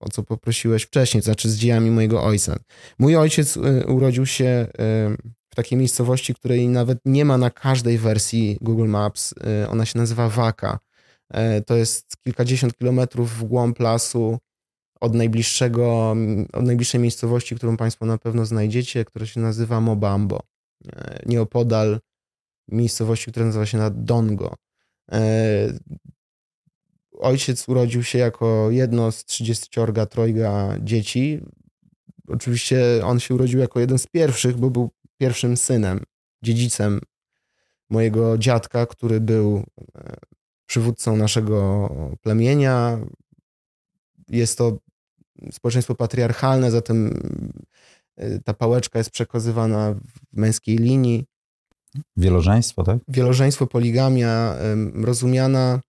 o co poprosiłeś wcześniej, znaczy z dziejami mojego ojca. Mój ojciec y, urodził się y, w takiej miejscowości, której nawet nie ma na każdej wersji Google Maps. Y, ona się nazywa Waka. To jest kilkadziesiąt kilometrów w głąb lasu od najbliższego, od najbliższej miejscowości, którą Państwo na pewno znajdziecie, która się nazywa Mobambo. Nieopodal miejscowości, która nazywa się Dongo ojciec urodził się jako jedno z 30 trojga dzieci. Oczywiście on się urodził jako jeden z pierwszych, bo był pierwszym synem, dziedzicem mojego dziadka, który był e, przywódcą naszego plemienia. Jest to społeczeństwo patriarchalne, zatem ta pałeczka jest przekazywana w męskiej linii. Wielożeństwo, tak? Wielożeństwo, poligamia rozumiana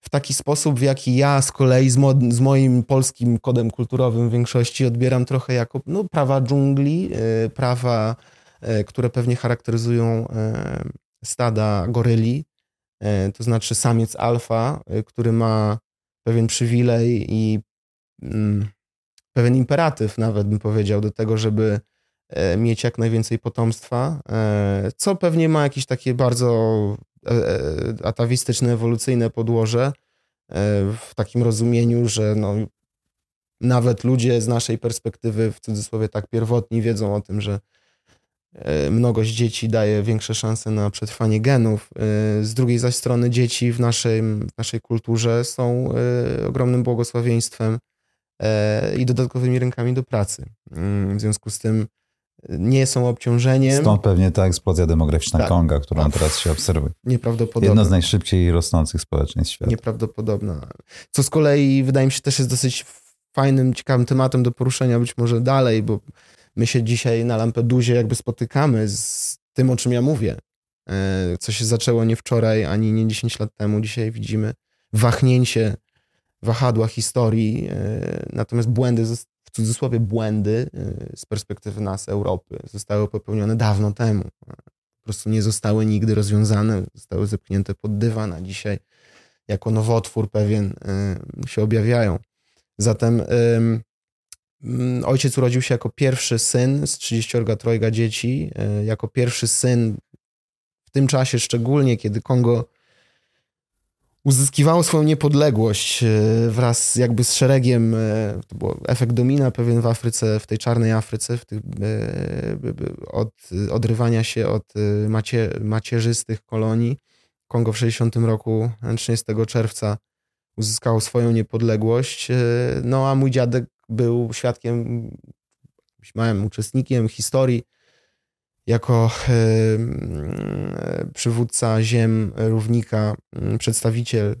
w taki sposób, w jaki ja z kolei z, mo z, moim polskim kodem kulturowym w większości odbieram trochę jako no, prawa dżungli, y, prawa, y, które pewnie charakteryzują y, stada goryli, to znaczy samiec alfa, który ma pewien przywilej i mm, pewien imperatyw nawet bym powiedział do tego, żeby mieć jak najwięcej potomstwa, co pewnie ma jakieś takie bardzo atawistyczne, ewolucyjne podłoże e, w takim rozumieniu, że no, nawet ludzie z naszej perspektywy, w cudzysłowie tak pierwotni, wiedzą o tym, że mnogość dzieci daje większe szanse na przetrwanie genów. Z drugiej zaś strony dzieci w naszej, w naszej kulturze są ogromnym błogosławieństwem i dodatkowymi rękami do pracy. Mm, w związku z tym nie są obciążeniem. Stąd pewnie ta eksplozja demograficzna tak. Konga, którą tak. teraz się obserwuje. Nieprawdopodobna. Jedno z najszybciej rosnących społeczeństw świata. Nieprawdopodobna. Co z kolei wydaje mi się też jest dosyć fajnym, ciekawym tematem do poruszenia być może dalej, bo my się dzisiaj na Lampedusie jakby spotykamy z tym, o czym ja mówię. E, co się zaczęło nie wczoraj, ani nie 10 lat temu. Dzisiaj widzimy wahnięcie wahadła historii, e, natomiast błędy w cudzysłowie błędy y, z perspektywy nas, Europy, zostały popełnione dawno temu. Po prostu nie zostały nigdy rozwiązane, zostały zepchnięte pod dywan, a dzisiaj jako nowotwór pewien y, się objawiają. Zatem mm, ojciec urodził się jako pierwszy syn z 33 dzieci, y, jako pierwszy syn w tym czasie szczególnie, kiedy Kongo uzyskiwało swoją niepodległość e, wraz jakby z szeregiem, e, to był efekt domina pewien w Afryce, w tej czarnej Afryce, w tych, e, od odrywania się od macie, macierzystych kolonii. Kongo w 60 roku, 30 czerwca uzyskało swoją niepodległość. No a mój dziadek był świadkiem, małym uczestnikiem historii jako przywódca ziem równika, przedstawiciel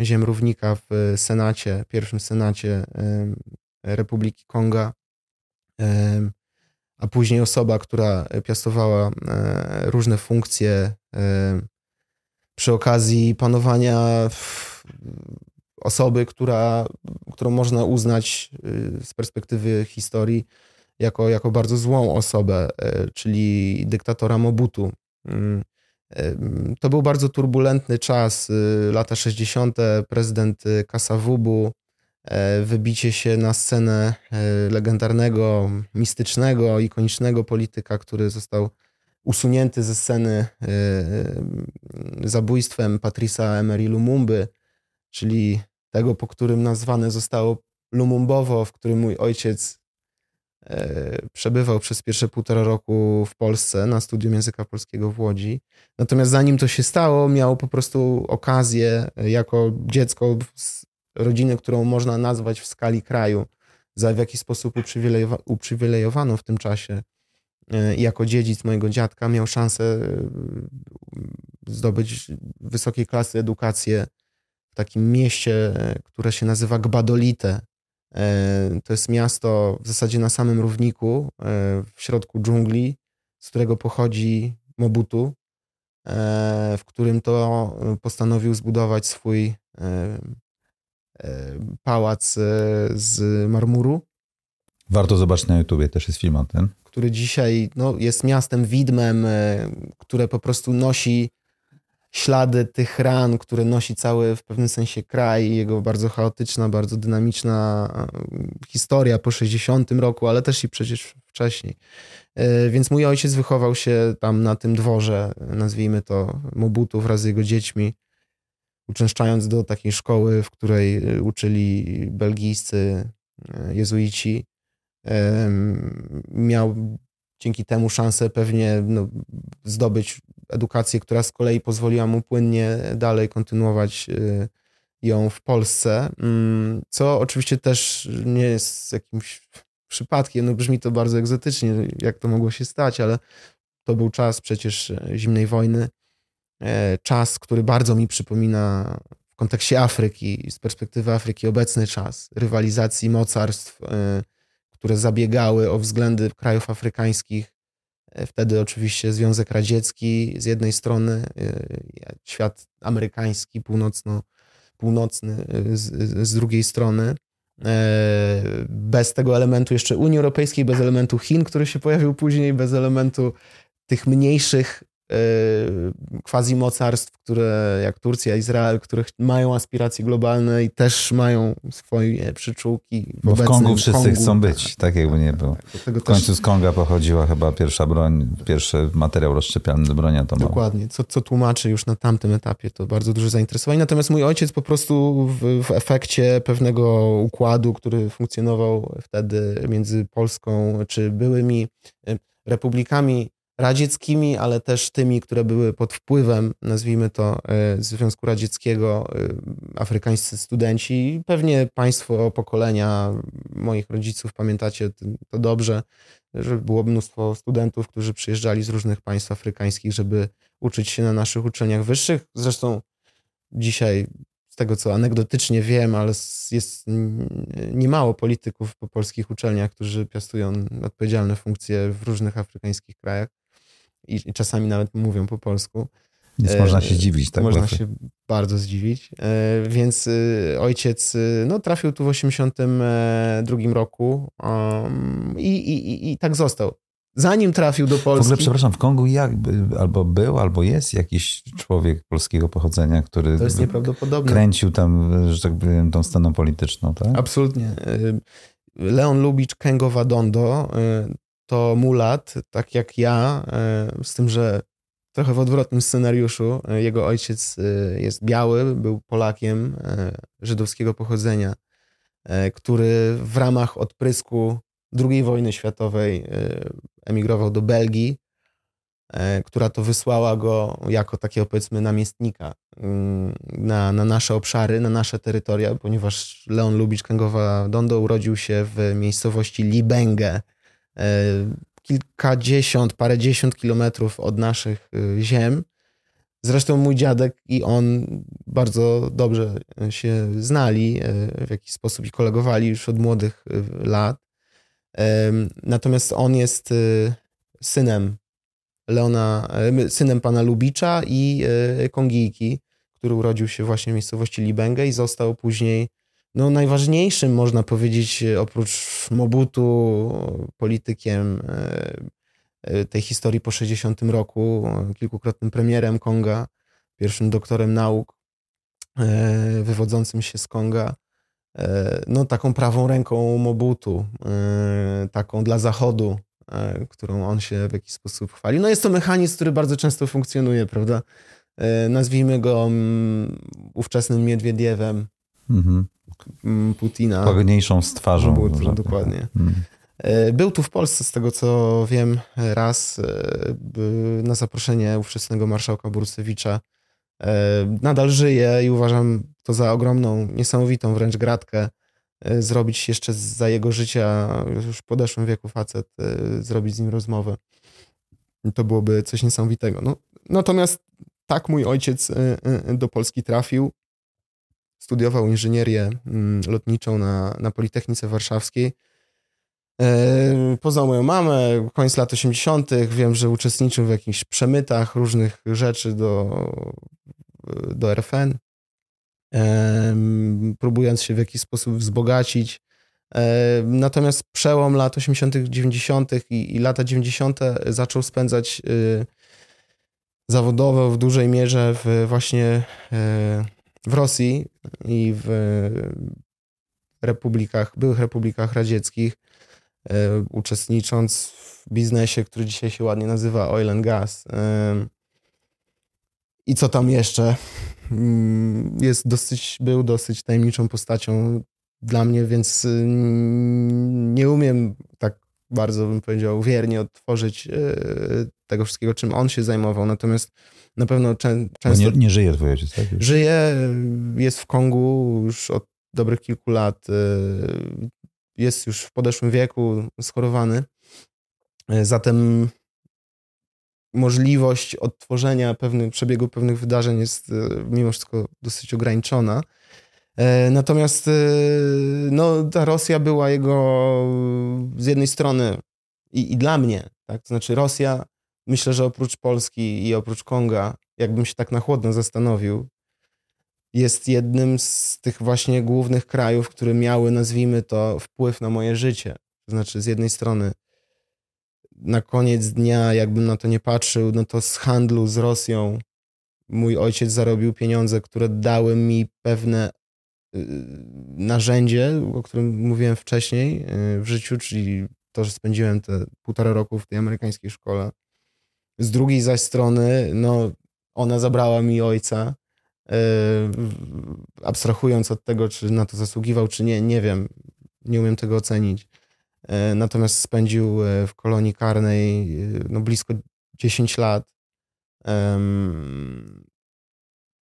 ziem równika w Senacie, pierwszym Senacie Republiki Konga, a później osoba, która piastowała e, różne funkcje przy okazji panowania osoby, która, którą można uznać z perspektywy historii jako, jako bardzo złą osobę, e, czyli dyktatora Mobutu. Mm, e, to był bardzo turbulentny czas, y, lata 60. Prezydent Kasavubu, e, wybicie się na scenę legendarnego, mistycznego, ikonicznego polityka, który został usunięty ze sceny zabójstwem Patrisa Emery Lumumby, czyli tego, po którym nazwane zostało Lumumbowo, w którym mój ojciec przebywał przez pierwsze półtora roku w Polsce na studium języka polskiego w Łodzi. Natomiast zanim to się stało, miał po prostu okazję e, jako dziecko z rodziny, którą można nazwać w skali kraju, za w jakiś sposób uprzywilejowa uprzywilejowano w tym czasie e, jako dziedzic mojego dziadka miał szansę zdobyć wysokiej klasy edukację w takim mieście, które się nazywa Gbadolite E, to jest miasto w zasadzie na samym równiku, e, w środku dżungli, z którego pochodzi Mobutu, e, w którym to postanowił zbudować swój pałac z marmuru. Warto zobaczyć na YouTubie, też jest film o tym. Który dzisiaj no, jest miastem widmem, które po prostu nosi ślady tych ran, które nosi cały w pewnym sensie kraj, jego bardzo chaotyczna, bardzo dynamiczna historia po 60 roku, ale też i przecież wcześniej. E, więc mój ojciec wychował się tam na tym dworze, nazwijmy to Mobutu wraz z jego dziećmi, uczęszczając do takiej szkoły, w której e, uczyli belgijscy e, jezuici. Miał dzięki temu szansę pewnie no, zdobyć edukację, która z kolei pozwoliła mu płynnie dalej kontynuować y, ją w Polsce, mm, co oczywiście też nie jest jakimś przypadkiem, no brzmi to bardzo egzotycznie, jak to mogło się stać, ale to był czas przecież e, zimnej wojny, e, czas, który bardzo mi przypomina w kontekście Afryki, z perspektywy Afryki obecny czas rywalizacji mocarstw, e, które zabiegały o względy krajów afrykańskich. Wtedy oczywiście Związek Radziecki z jednej strony, świat amerykański, północno, północny z, z drugiej strony. Bez tego elementu jeszcze Unii Europejskiej, bez elementu Chin, który się pojawił później, bez elementu tych mniejszych quasi mocarstw, które jak Turcja, Izrael, które mają aspiracje globalne i też mają swoje przyczółki. W Bo w Kongu wszyscy Kongu. chcą być, tak jakby nie było. Tak, w końcu też... z Konga pochodziła chyba pierwsza broń, pierwszy materiał rozszczepialny do broni atomowej. Dokładnie, co, co tłumaczy już na tamtym etapie to bardzo duże zainteresowanie. Natomiast mój ojciec po prostu w, w efekcie pewnego układu, który funkcjonował wtedy między Polską czy byłymi y, republikami radzieckimi, ale też tymi, które były pod wpływem, nazwijmy to, e, Związku Radzieckiego, e, afrykańscy studenci. Pewnie państwo pokolenia moich rodziców pamiętacie to dobrze, że było mnóstwo studentów, którzy przyjeżdżali z różnych państw afrykańskich, żeby uczyć się na naszych uczelniach wyższych. Zresztą dzisiaj z tego co anegdotycznie wiem, ale jest niemało polityków po polskich uczelniach, którzy piastują odpowiedzialne funkcje w różnych afrykańskich krajach i, i czasami nawet mówią po polsku. Więc e, można się dziwić, tak? Można się bardzo zdziwić. E, więc e, ojciec no, trafił tu w 82 roku um, i, i, i tak został. Zanim trafił do Polski. W ogóle, przepraszam, w Kongu jak, albo był, albo jest jakiś człowiek polskiego pochodzenia, który to jest nieprawdopodobne. kręcił tam, że tak powiem, tą sceną polityczną, tak? Absolutnie. Leon Lubicz Kęgowa Dondo to mulat, tak jak ja, e, z tym, że trochę w odwrotnym scenariuszu. E, jego ojciec e, jest biały, był Polakiem żydowskiego pochodzenia, który w ramach odprysku II wojny światowej emigrował do Belgii, która to wysłała go jako takiego powiedzmy namiestnika mm, na, na nasze obszary, na nasze terytoria, ponieważ Leon Lubicz Kęgowa Dondo urodził się w miejscowości Libenge, kilkadziesiąt, parędziesiąt kilometrów od naszych y, ziem. Zresztą mój dziadek i on bardzo dobrze się znali e, w jakiś sposób i kolegowali już od młodych y, lat. Natomiast on jest y, synem Leona, e, synem pana Lubicza i Kongijki, który urodził się właśnie w miejscowości Libengę i został później no, najważniejszym, można powiedzieć, oprócz Mobutu, politykiem e, e, tej historii po 60 roku, kilkukrotnym premierem Konga, pierwszym doktorem nauk e, wywodzącym się z Konga, no taką prawą ręką Mobutu, taką dla Zachodu, którą on się w jakiś sposób chwali. No jest to mechanizm, który bardzo często funkcjonuje, prawda? Nazwijmy go mm, ówczesnym Miedwiediewem, mhm. Mm, Putina. Łagodniejszą z twarzą. Butu, dokładnie. Hmm. Był tu w Polsce, z tego co wiem, raz e, na zaproszenie ówczesnego marszałka Borusewicza. E, nadal żyje i uważam to za ogromną, niesamowitą wręcz gratkę zrobić jeszcze za jego życia, już w podeszłym wieku facet, zrobić z nim rozmowę. To byłoby coś niesamowitego. No, natomiast tak mój ojciec do Polski trafił studiował inżynierię mm, lotniczą na, na Politechnice Warszawskiej. E, poznał moją mamę, koniec lat 80., wiem, że uczestniczył w jakichś przemytach różnych rzeczy do, do RFN, próbując się w jakiś sposób wzbogacić. E, natomiast przełom lat 80., 90. I, i lata 90. zaczął spędzać y, zawodowo w dużej mierze w właśnie e, w Rosji i w republikach, byłych republikach radzieckich, e, uczestnicząc w biznesie, który dzisiaj się ładnie nazywa oil and gas. E, I co tam jeszcze? Mm, jest dosyć, był dosyć tajemniczą postacią dla mnie, więc y, nie umiem tak bardzo, bym powiedział, wiernie odtworzyć e, tego wszystkiego, czym on się zajmował. Natomiast na pewno czę, często... Nie, nie, żyje twój ojciec, tak? Żyje, jest w Kongu już od dobrych kilku lat. Y, jest już w podeszłym wieku, schorowany. Y, zatem możliwość odtworzenia pewnych, przebiegu pewnych wydarzeń jest y, mimo wszystko dosyć ograniczona. Natomiast no, ta Rosja była jego z jednej strony i, i dla mnie, tak? To znaczy Rosja, myślę, że oprócz Polski i oprócz Konga, jakbym się tak na chłodno zastanowił, jest jednym z tych właśnie głównych krajów, które miały, nazwijmy to, wpływ na moje życie. To znaczy, z jednej strony, na koniec dnia, jakbym na to nie patrzył, no to z handlu z Rosją mój ojciec zarobił pieniądze, które dały mi pewne y, narzędzie, o którym mówiłem wcześniej y, w życiu, czyli to, że spędziłem te półtora roku w tej amerykańskiej szkole. Z drugiej zaś strony, no, ona zabrała mi ojca, yy, abstrahując od tego, czy na to zasługiwał, czy nie, nie wiem, nie umiem tego ocenić. Yy, natomiast spędził w kolonii karnej no, blisko 10 lat.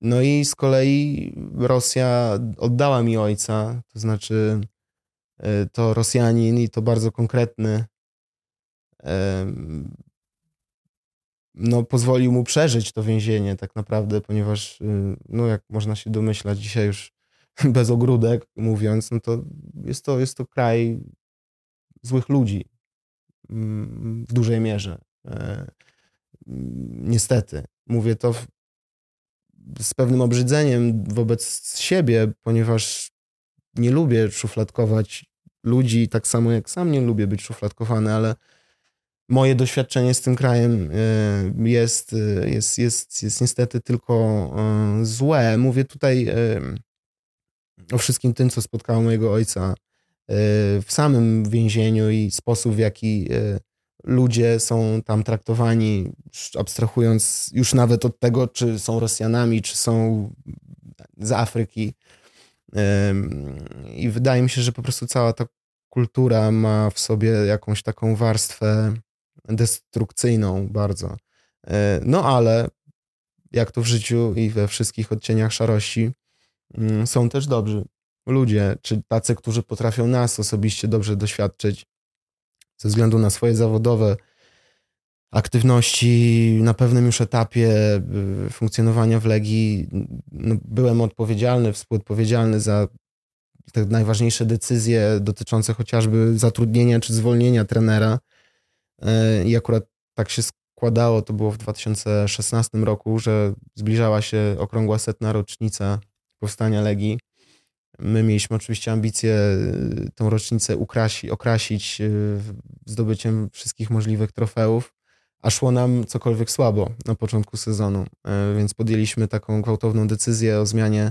No i z kolei Rosja oddała mi ojca, to znaczy to Rosjanin i to bardzo konkretny no, pozwolił mu przeżyć to więzienie tak naprawdę, ponieważ, y, no, jak można się domyślać, dzisiaj już bez ogródek mówiąc, no to jest to, jest to kraj złych ludzi mm, w dużej mierze. E, niestety. Mówię to w, z pewnym obrzydzeniem wobec siebie, ponieważ nie lubię szufladkować ludzi, tak samo jak sam nie lubię być szufladkowany, ale moje doświadczenie z tym krajem e, jest, e, jest, jest, jest niestety tylko e, złe. Mówię tutaj o wszystkim tym, co spotkało mojego ojca w samym więzieniu i sposób, w jaki ludzie są tam traktowani, abstrahując już nawet od tego, czy są Rosjanami, czy są z Afryki. I wydaje mi się, że po prostu cała ta kultura ma w sobie jakąś taką warstwę destrukcyjną bardzo. E, no ale jak to w życiu i we wszystkich odcieniach szarości, mm, są też dobrzy ludzie, czy tacy, którzy potrafią nas osobiście dobrze doświadczyć ze względu na swoje zawodowe aktywności na pewnym już etapie y, funkcjonowania w Legii no, byłem odpowiedzialny, współodpowiedzialny za te najważniejsze decyzje dotyczące chociażby zatrudnienia czy zwolnienia trenera. E, I akurat tak się składało, to było w 2016 roku, że zbliżała się okrągła setna rocznica powstania Legii. My mieliśmy oczywiście ambicje y, tą rocznicę ukrasi, okrasić y, zdobyciem wszystkich możliwych trofeów, a szło nam cokolwiek słabo na początku sezonu, e, więc podjęliśmy taką gwałtowną decyzję o zmianie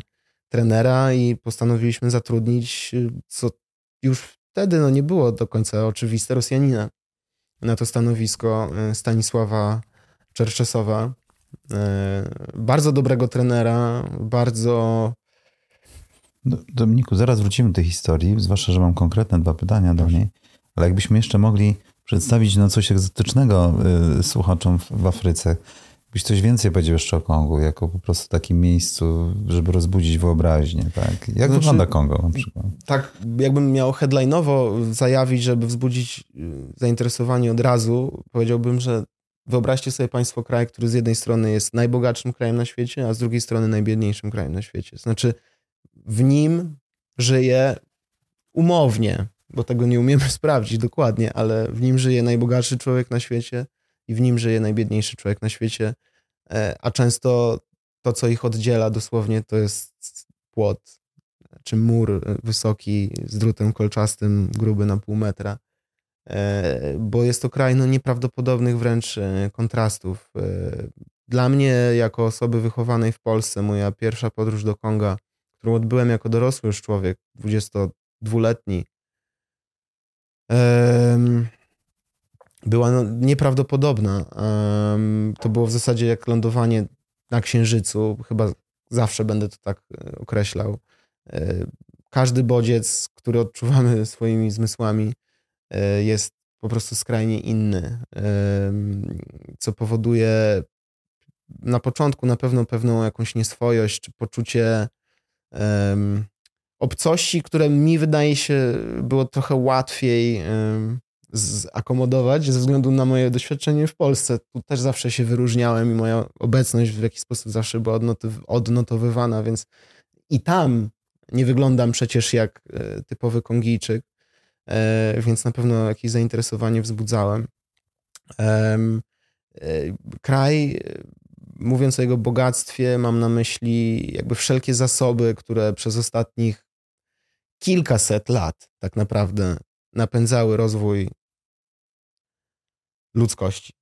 trenera i postanowiliśmy zatrudnić, y, co już wtedy no, nie było do końca oczywiste, Rosjanina na to stanowisko y, Stanisława Czerczesowa. Y, bardzo dobrego trenera, bardzo. Dominiku, zaraz wrócimy do tej historii, zwłaszcza, że mam konkretne dwa pytania do niej, ale jakbyśmy jeszcze mogli przedstawić no, coś egzotycznego słuchaczom w Afryce. Byś coś więcej powiedział jeszcze o Kongu, jako po prostu takim miejscu, żeby rozbudzić wyobraźnię, tak? Jak znaczy, wygląda Kongo na przykład? Tak, jakbym miał headline'owo zajawić, żeby wzbudzić y, zainteresowanie od razu, powiedziałbym, że wyobraźcie sobie państwo kraj, który z jednej strony jest najbogatszym krajem na świecie, a z drugiej strony najbiedniejszym krajem na świecie. Znaczy, w nim żyje umownie, bo tego nie umiemy sprawdzić dokładnie, ale w nim żyje najbogatszy człowiek na świecie, i w nim żyje najbiedniejszy człowiek na świecie, e, a często to, co ich oddziela dosłownie, to jest płot czy mur e, wysoki z drutem kolczastym, gruby na pół metra, e, bo jest to kraj no, nieprawdopodobnych wręcz kontrastów. Dla mnie, jako osoby wychowanej w Polsce, moja pierwsza podróż do Konga, którą odbyłem jako dorosły już człowiek, 22-letni, była no, nieprawdopodobna. to było w zasadzie jak lądowanie na Księżycu. Chyba zawsze będę to tak e, określał. E, każdy bodziec, który odczuwamy swoimi zmysłami, e, jest po prostu skrajnie inny, co powoduje na początku na pewno pewną jakąś nieswojość, czy poczucie obcości, które mi wydaje się było trochę łatwiej zakomodować ze względu na moje doświadczenie w Polsce. Tu też zawsze się wyróżniałem i moja obecność w jakiś sposób zawsze była odnotowywana, więc i tam Nie wyglądam przecież jak e, typowy Kongijczyk, e, więc na pewno jakieś zainteresowanie wzbudzałem. Kraj, mówiąc o jego bogactwie, mam na myśli jakby wszelkie zasoby, które przez ostatnich kilkaset lat tak naprawdę napędzały rozwój ludzkości.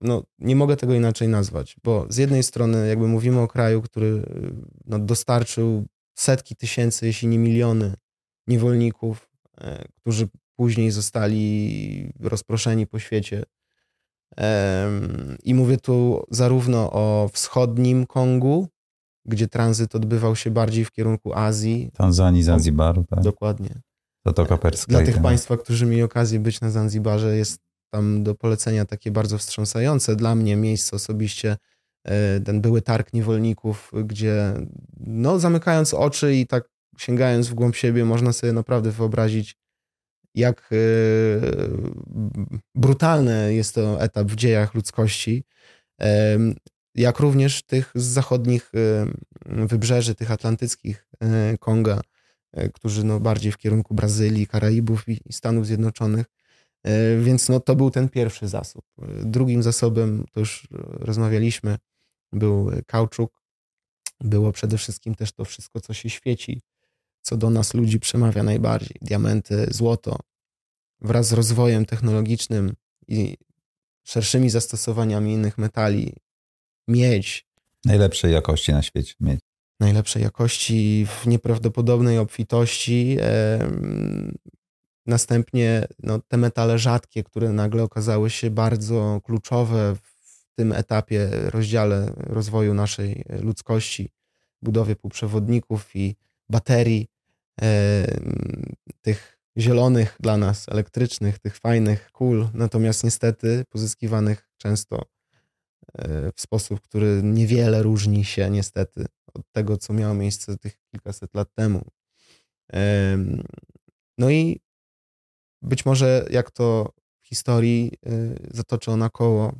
No, nie mogę tego inaczej nazwać, bo z jednej strony jakby mówimy o kraju, który no, dostarczył setki tysięcy, jeśli nie miliony niewolników, e, którzy później zostali rozproszeni po świecie. I mówię tu zarówno o wschodnim Kongu, gdzie tranzyt odbywał się bardziej w kierunku Azji. Tanzanii, Zanzibaru, tak? Dokładnie. Zatoka Perska. Dla tych państwa, którzy mieli okazję być na Zanzibarze, jest tam do polecenia takie bardzo wstrząsające. Dla mnie miejsce osobiście e, ten były targ niewolników, gdzie no zamykając oczy i tak sięgając w głąb siebie, można sobie naprawdę wyobrazić, jak e, brutalny jest to etap w dziejach ludzkości, jak również tych z zachodnich wybrzeży, tych atlantyckich e, Konga, którzy no bardziej w kierunku Brazylii, Karaibów i Stanów Zjednoczonych E, więc no, to był ten pierwszy zasób. Drugim zasobem, to już rozmawialiśmy, był kauczuk. Było przede wszystkim też to wszystko, co się świeci, co do nas ludzi przemawia najbardziej. Diamenty, złoto. Wraz z rozwojem technologicznym i szerszymi zastosowaniami innych metali, miedź. Najlepszej jakości na świecie miedź. Najlepszej jakości, w nieprawdopodobnej obfitości. Następnie no, te metale rzadkie, które nagle okazały się bardzo kluczowe w tym etapie, rozdziale rozwoju naszej ludzkości, budowie półprzewodników i baterii, e, tych zielonych dla nas, elektrycznych, tych fajnych kul, natomiast niestety pozyskiwanych często e, w sposób, który niewiele różni się niestety od tego, co miało miejsce tych kilkaset lat temu. No i być może jak to w historii y, zatoczy ona koło,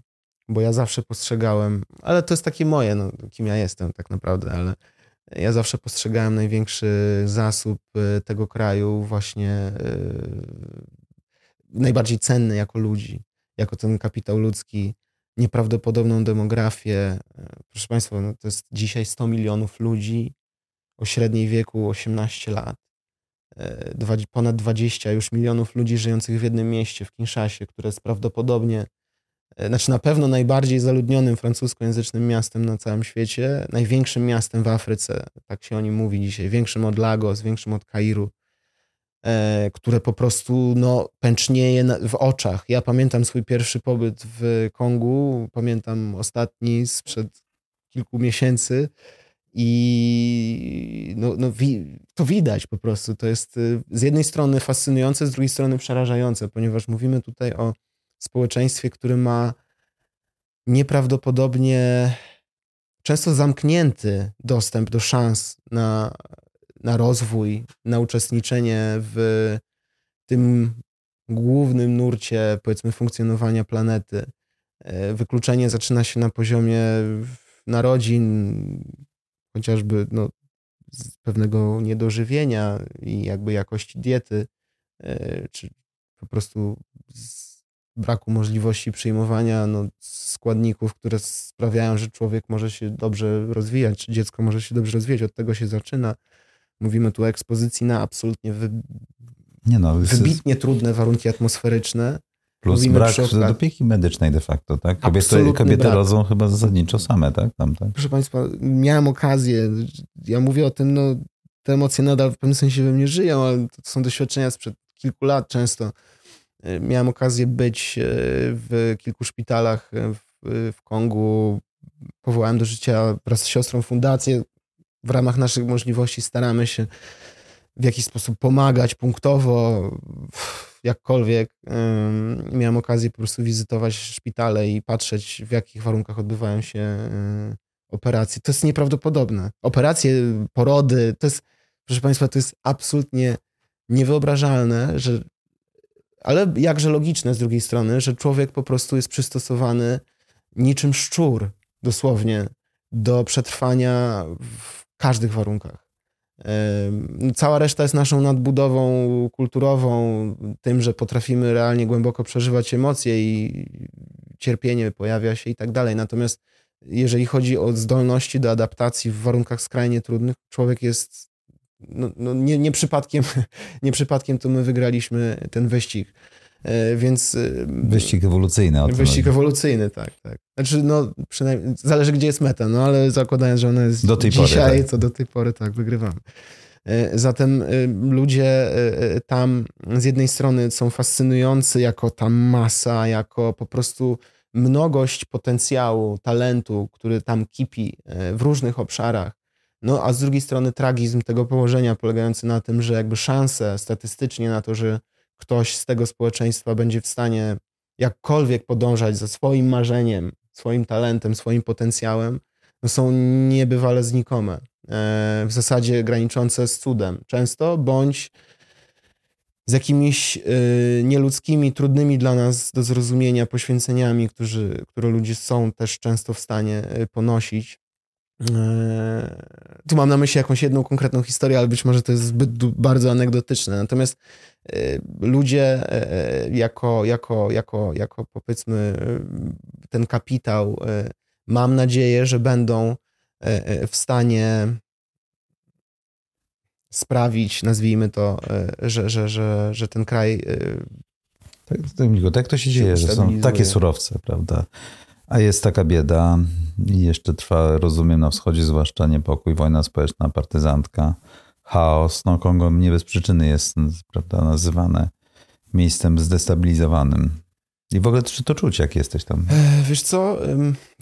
bo ja zawsze postrzegałem, ale to jest takie moje, no, kim ja jestem tak naprawdę, ale ja zawsze postrzegałem największy zasób y, tego kraju właśnie y, najbardziej cenny jako ludzi, jako ten kapitał ludzki, nieprawdopodobną demografię. Proszę Państwa, no to jest dzisiaj 100 milionów ludzi o średniej wieku 18 lat. E, ponad 20 już milionów ludzi żyjących w jednym mieście, w Kinszasie, które jest prawdopodobnie, e, znaczy na pewno najbardziej zaludnionym francuskojęzycznym miastem na całym świecie, największym miastem w Afryce, tak się o nim mówi dzisiaj, większym od Lagos, większym od Kairu, e, które po prostu no, pęcznieje w oczach. Ja pamiętam swój pierwszy pobyt w Kongu, pamiętam ostatni sprzed kilku miesięcy, i no, no, to widać po prostu. To jest y, z jednej strony fascynujące, z drugiej strony przerażające, ponieważ mówimy tutaj o społeczeństwie, które ma nieprawdopodobnie często zamknięty dostęp do szans na, na rozwój, na uczestniczenie w tym głównym nurcie, powiedzmy, funkcjonowania planety. E, wykluczenie zaczyna się na poziomie narodzin, chociażby no, z pewnego niedożywienia i jakby jakości diety, e, czy po prostu z braku możliwości przyjmowania no, składników, które sprawiają, że człowiek może się dobrze rozwijać, czy dziecko może się dobrze rozwijać. Od tego się zaczyna. Mówimy tu o ekspozycji na absolutnie wy... no, wybitnie trudne warunki atmosferyczne. Plus Mówimy brak opieki medycznej de facto, tak? Kobiety, kobiety rodzą chyba zasadniczo same, tak? Tam, tak? Proszę Państwa, miałem okazję, ja mówię o tym, no te emocje nadal w pewnym sensie we mnie żyją, ale to są doświadczenia sprzed kilku lat często. E, miałem okazję być e, w kilku szpitalach w, w Kongu. Powołałem do życia wraz z siostrą fundację. W ramach naszych możliwości staramy się w jakiś sposób pomagać punktowo jakkolwiek miałem okazję po prostu wizytować szpitale i patrzeć, w jakich warunkach odbywają się y, operacje. To jest nieprawdopodobne. Operacje, porody, to jest, proszę Państwa, to jest absolutnie niewyobrażalne, że, ale jakże logiczne z drugiej strony, że człowiek po prostu jest przystosowany niczym szczur, dosłownie, do przetrwania w każdych warunkach. Cała reszta jest naszą nadbudową kulturową, tym, że potrafimy realnie głęboko przeżywać emocje i cierpienie pojawia się i tak dalej. Natomiast jeżeli chodzi o zdolności do adaptacji w warunkach skrajnie trudnych, człowiek jest no, no nie, nie, przypadkiem, nie przypadkiem to my wygraliśmy ten wyścig. E, więc. E, wyścig ewolucyjny. Wyścig ewolucyjny, tak, tak. Znaczy, no, przynajmniej zależy, gdzie jest meta, no ale zakładając, że ona jest do tej dzisiaj, pory, tak. to do tej pory tak wygrywamy. E, zatem ludzie tam z jednej strony są fascynujący jako ta masa, jako po prostu mnogość potencjału, talentu, który tam kipi w różnych obszarach. No a z drugiej strony tragizm tego położenia polegający na tym, że jakby szanse statystycznie na to, że ktoś z tego społeczeństwa będzie w stanie jakkolwiek podążać za swoim marzeniem, swoim talentem, swoim potencjałem, no są niebywale znikome. E, w zasadzie graniczące z cudem często, bądź z jakimiś e, nieludzkimi, trudnymi dla nas do zrozumienia poświęceniami, którzy, które ludzie są też często w stanie e, ponosić. Tu mam na myśli jakąś jedną konkretną historię, ale być może to jest zbyt bardzo anegdotyczne. Natomiast Y, ludzie y, jako, jako, jako, jako powiedzmy ten kapitał, mam nadzieję, że będą w stanie sprawić, nazwijmy to, że, że, że, że ten kraj. Tak, tak to się dzieje, że są takie surowce, prawda? A jest taka bieda i jeszcze trwa, rozumiem, na wschodzie zwłaszcza niepokój, wojna społeczna, partyzantka chaos. No, Kongo nie bez przyczyny jest prawda, nazywane miejscem zdestabilizowanym. I w ogóle czy to czuć, jak jesteś tam? E, wiesz co,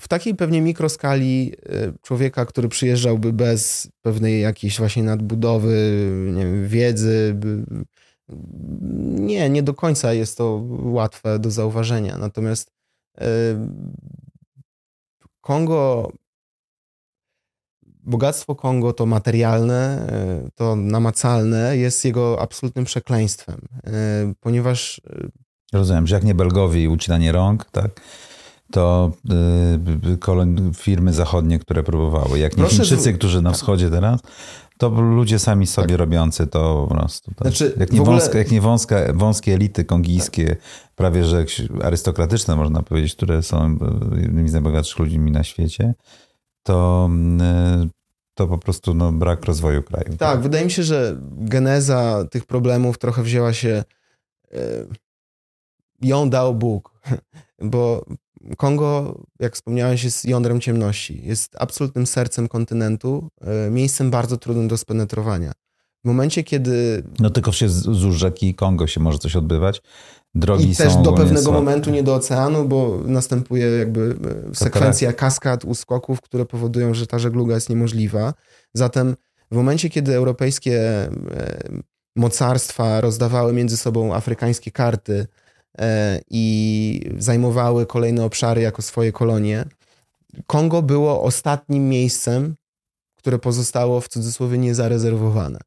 w takiej pewnie mikroskali e, człowieka, który przyjeżdżałby bez pewnej jakiejś właśnie nadbudowy, nie wiem, wiedzy, nie, nie do końca jest to łatwe do zauważenia. Natomiast Kongo bogactwo Kongo to materialne, e, to namacalne jest jego absolutnym przekleństwem, e, ponieważ... E, Rozumiem, że jak nie Belgowi ucinanie rąk, tak? to y, firmy zachodnie, które próbowały. Jak nie Proszę Chińczycy, którzy na wschodzie teraz, to ludzie sami sobie tak. robiący to po prostu. Tak. Znaczy, jak nie, ogóle... wąska, jak nie wąska, wąskie elity kongijskie, tak. prawie że arystokratyczne można powiedzieć, które są jednymi z najbogatszych ludźmi na świecie, to y, to po prostu no, brak rozwoju kraju. Tak, tak, wydaje mi się, że geneza tych problemów trochę wzięła się. E, ją dał Bóg, bo Kongo, jak wspomniałeś, jest jądrem ciemności. Jest absolutnym sercem kontynentu, e, miejscem bardzo trudnym do spenetrowania. W momencie, kiedy. No tylko się z, rzeki Kongo się może coś odbywać. Drogi I też do pewnego słabe. momentu nie do oceanu, bo następuje jakby e, sekwencja kaskad, uskoków, które powodują, że ta żegluga jest niemożliwa. Zatem w momencie, kiedy europejskie e, mocarstwa rozdawały między sobą afrykańskie karty i zajmowały kolejne obszary jako swoje kolonie, Kongo było ostatnim miejscem, które pozostało w cudzysłowie niezarezerwowane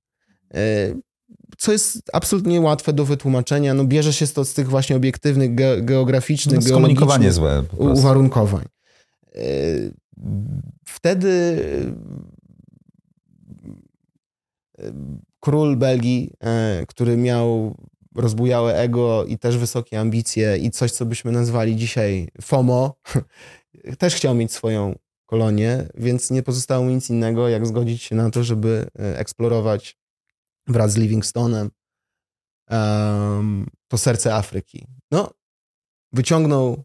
co jest absolutnie łatwe do wytłumaczenia. No, bierze się to z tych właśnie obiektywnych, ge geograficznych, no, geologicznych złe, uwarunkowań. E, wtedy e, król Belgii, e, który miał rozbujałe ego i też wysokie ambicje i coś, co byśmy nazwali dzisiaj FOMO, też chciał mieć swoją kolonię, więc nie pozostało mu nic innego, jak zgodzić się na to, żeby eksplorować wraz z Livingstonem um, to serce Afryki. No, wyciągnął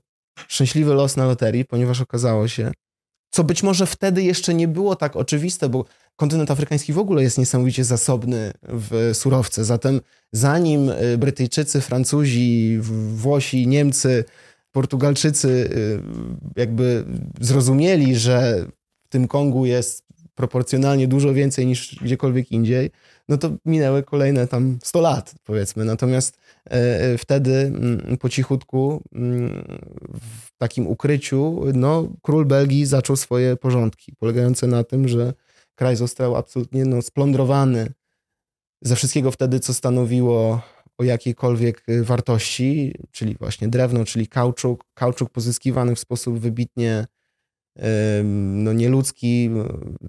szczęśliwy los na loterii, ponieważ okazało się, co być może wtedy jeszcze nie było tak oczywiste, bo kontynent afrykański w ogóle jest niesamowicie zasobny w surowce. Zatem zanim y, Brytyjczycy, Francuzi, Włosi, Niemcy, Portugalczycy y, jakby zrozumieli, że w tym Kongu jest proporcjonalnie dużo więcej niż gdziekolwiek indziej, no to minęły kolejne tam 100 lat, powiedzmy. Natomiast e, wtedy mm, po cichutku, mm, w takim ukryciu, no, król Belgii zaczął swoje porządki, polegające na tym, że kraj został absolutnie no, splądrowany ze wszystkiego wtedy, co stanowiło o jakiejkolwiek wartości, czyli właśnie drewno, czyli kauczuk, kauczuk pozyskiwany w sposób wybitnie no, nieludzki.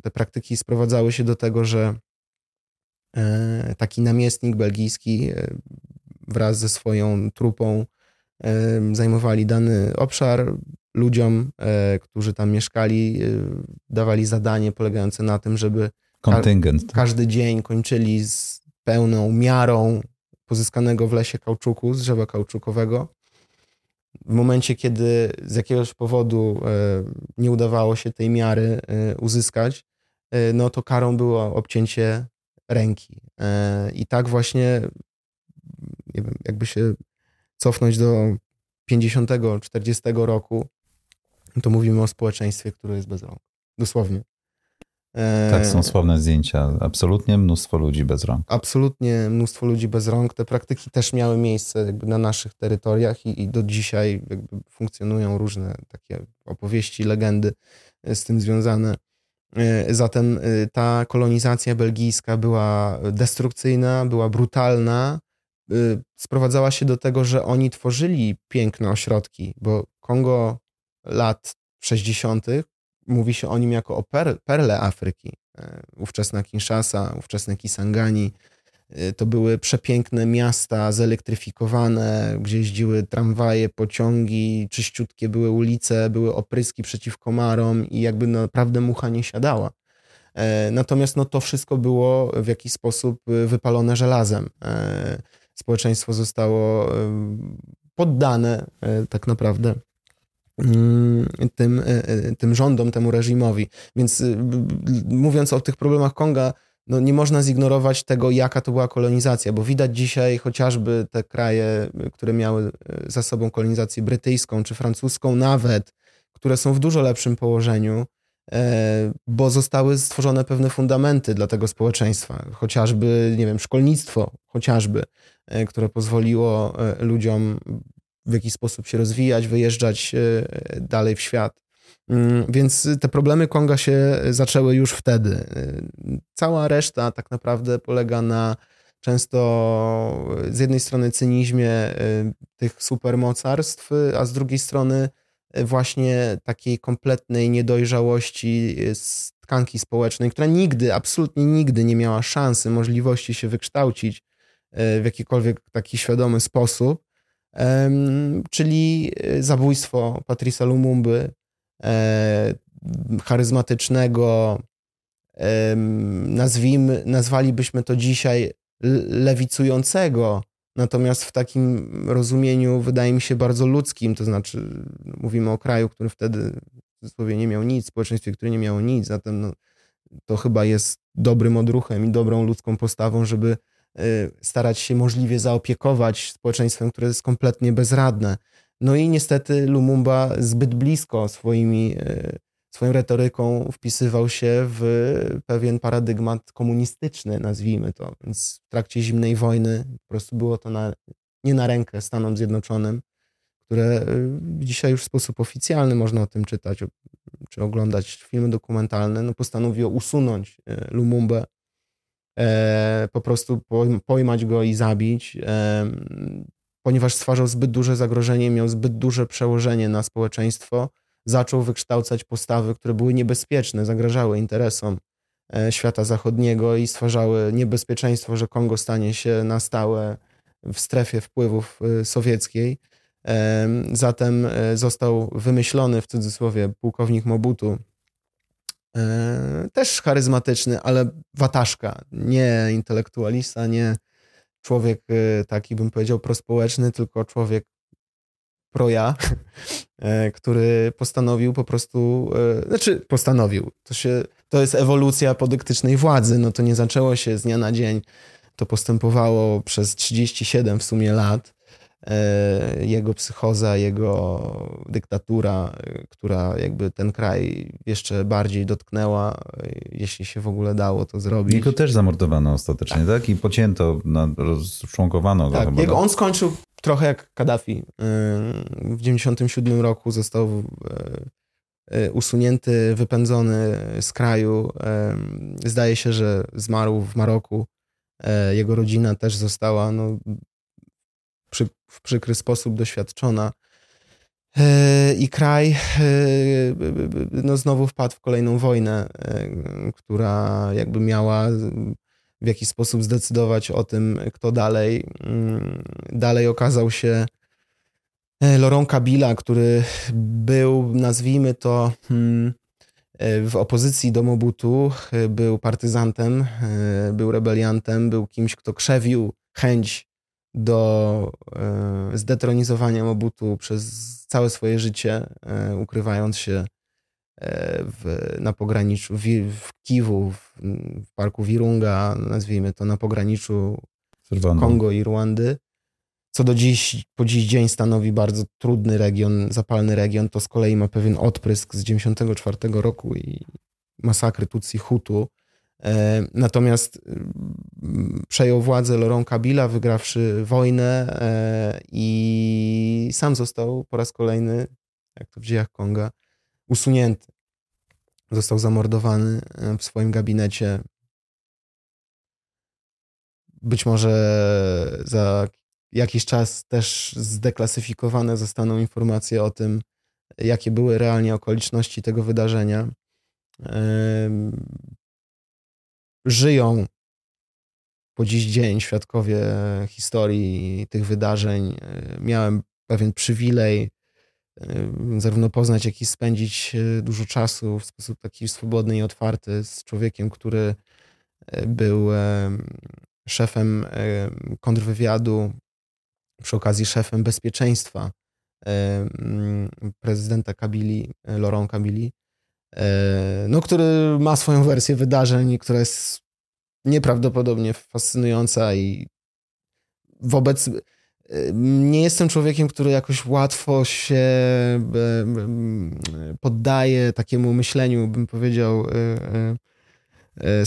Te praktyki sprowadzały się do tego, że taki namiestnik belgijski wraz ze swoją trupą zajmowali dany obszar. Ludziom, którzy tam mieszkali, dawali zadanie polegające na tym, żeby Kontyngent. każdy dzień kończyli z pełną miarą pozyskanego w lesie kauczuku, z drzewa kauczukowego. W momencie, kiedy z jakiegoś powodu nie udawało się tej miary uzyskać, no to karą było obcięcie ręki. I tak właśnie, nie wiem, jakby się cofnąć do 50, 40 roku, to mówimy o społeczeństwie, które jest bez rąk. Dosłownie. Tak, są sławne zdjęcia. Absolutnie mnóstwo ludzi bez rąk. Absolutnie mnóstwo ludzi bez rąk. Te praktyki też miały miejsce jakby na naszych terytoriach i, i do dzisiaj funkcjonują różne takie opowieści, legendy z tym związane. E, zatem e, ta kolonizacja belgijska była destrukcyjna, była brutalna. E, sprowadzała się do tego, że oni tworzyli piękne ośrodki, bo Kongo lat 60. mówi się o nim jako o perle Afryki. Ówczesna Kinshasa, ówczesne Kisangani, Y, to były przepiękne miasta, zelektryfikowane, gdzie jeździły tramwaje, pociągi, czyściutkie były ulice, były opryski przeciw komarom i jakby naprawdę mucha nie siadała. E, natomiast no, to wszystko było w jakiś sposób wypalone żelazem. E, społeczeństwo zostało poddane e, tak naprawdę tym, tym rządom, temu reżimowi. Więc mówiąc o tych problemach Konga, no nie można zignorować tego, jaka to była kolonizacja, bo widać dzisiaj chociażby te kraje, które miały e, za sobą kolonizację brytyjską czy francuską, nawet, które są w dużo lepszym położeniu, e, bo zostały stworzone pewne fundamenty dla tego społeczeństwa, chociażby, nie wiem, szkolnictwo, chociażby, e, które pozwoliło ludziom w jakiś sposób się rozwijać, wyjeżdżać dalej w świat. Mm, więc te problemy Konga się zaczęły już wtedy. Cała reszta tak naprawdę polega na często z jednej strony cynizmie tych supermocarstw, a z drugiej strony właśnie takiej kompletnej niedojrzałości tkanki społecznej, która nigdy, absolutnie nigdy nie miała szansy, możliwości się wykształcić w jakikolwiek taki świadomy sposób, czyli zabójstwo Patrisa Lumumby, e, charyzmatycznego, e, nazwijmy, nazwalibyśmy to dzisiaj lewicującego, natomiast w takim rozumieniu wydaje mi się bardzo ludzkim, to znaczy mówimy o kraju, który wtedy w cudzysłowie nie miał nic, społeczeństwie, które nie miało nic, zatem no, to chyba jest dobrym odruchem i dobrą ludzką postawą, żeby e, starać się możliwie zaopiekować społeczeństwem, które jest kompletnie bezradne. No i niestety Lumumba zbyt blisko swoimi, e, swoją retoryką wpisywał się w pewien paradygmat komunistyczny, nazwijmy to. Więc w trakcie zimnej wojny po prostu było to na, nie na rękę Stanom Zjednoczonym, które e, dzisiaj już w sposób oficjalny można o tym czytać czy oglądać filmy dokumentalne, no postanowiło usunąć Lumumbę, po prostu pojmać go i zabić ponieważ stwarzał zbyt duże zagrożenie, miał zbyt duże przełożenie na społeczeństwo, zaczął wykształcać postawy, które były niebezpieczne, zagrażały interesom e, świata zachodniego i stwarzały niebezpieczeństwo, że Kongo stanie się na stałe w strefie wpływów e, sowieckiej. Zatem e, został wymyślony w cudzysłowie pułkownik Mobutu, też charyzmatyczny, ale wataszka, nie intelektualista, nie człowiek y, taki, bym powiedział, prospołeczny, tylko człowiek proja, e, który postanowił po prostu, e, znaczy postanowił, to, się, to jest ewolucja podyktycznej władzy, no to nie zaczęło się z dnia na dzień, to postępowało przez 37 w sumie lat. E, jego psychoza, jego dyktatura, która jakby ten kraj jeszcze bardziej dotknęła, jeśli się w ogóle dało to zrobić. Jego też zamordowano ostatecznie, tak? tak? I pocięto, rozczłonkowano go. Tak, jego, on skończył trochę jak Kaddafi. E, w 97 roku został e, usunięty, wypędzony z kraju. Zdaje się, że zmarł w Maroku. Jego rodzina też została no, przy, w przykry sposób doświadczona. E, I kraj e, no, znowu wpadł w kolejną wojnę, e, która jakby miała w jakiś sposób zdecydować o tym, kto dalej. Mm, dalej okazał się Laurent Kabila, który był, nazwijmy to, hmm, w opozycji do Mobutu, był partyzantem, był rebeliantem, był kimś, kto krzewił chęć do zdetronizowania Mobutu przez całe swoje życie, ukrywając się E, w, na pograniczu w, w Kiwu, w, w, parku Wirunga, nazwijmy to na pograniczu Kongo i Rwandy, co do dziś, po dziś dzień stanowi bardzo trudny region, zapalny region, to z kolei ma pewien odprysk z 1994 roku i masakry Tutsi Hutu. E, natomiast mm, przejął władzę Laurent Kabila, wygrawszy wojnę e, i sam został po raz kolejny, jak to w dziejach Konga, usunięty. Został zamordowany e, w swoim gabinecie. Być może za jakiś czas też zdeklasyfikowane zostaną informacje o tym, jakie były realnie okoliczności tego wydarzenia. Żyją po dziś dzień świadkowie historii tych wydarzeń. E, miałem pewien przywilej zarówno poznać, jak i spędzić e, dużo czasu w sposób taki swobodny i otwarty z człowiekiem, który e, był szefem kontrwywiadu, przy okazji szefem bezpieczeństwa prezydenta Kabili, e, Laurent Kabili, no, który ma swoją wersję wydarzeń, która jest nieprawdopodobnie fascynująca i wobec nie jestem człowiekiem, który jakoś łatwo się poddaje takiemu myśleniu, bym powiedział, e, e, e,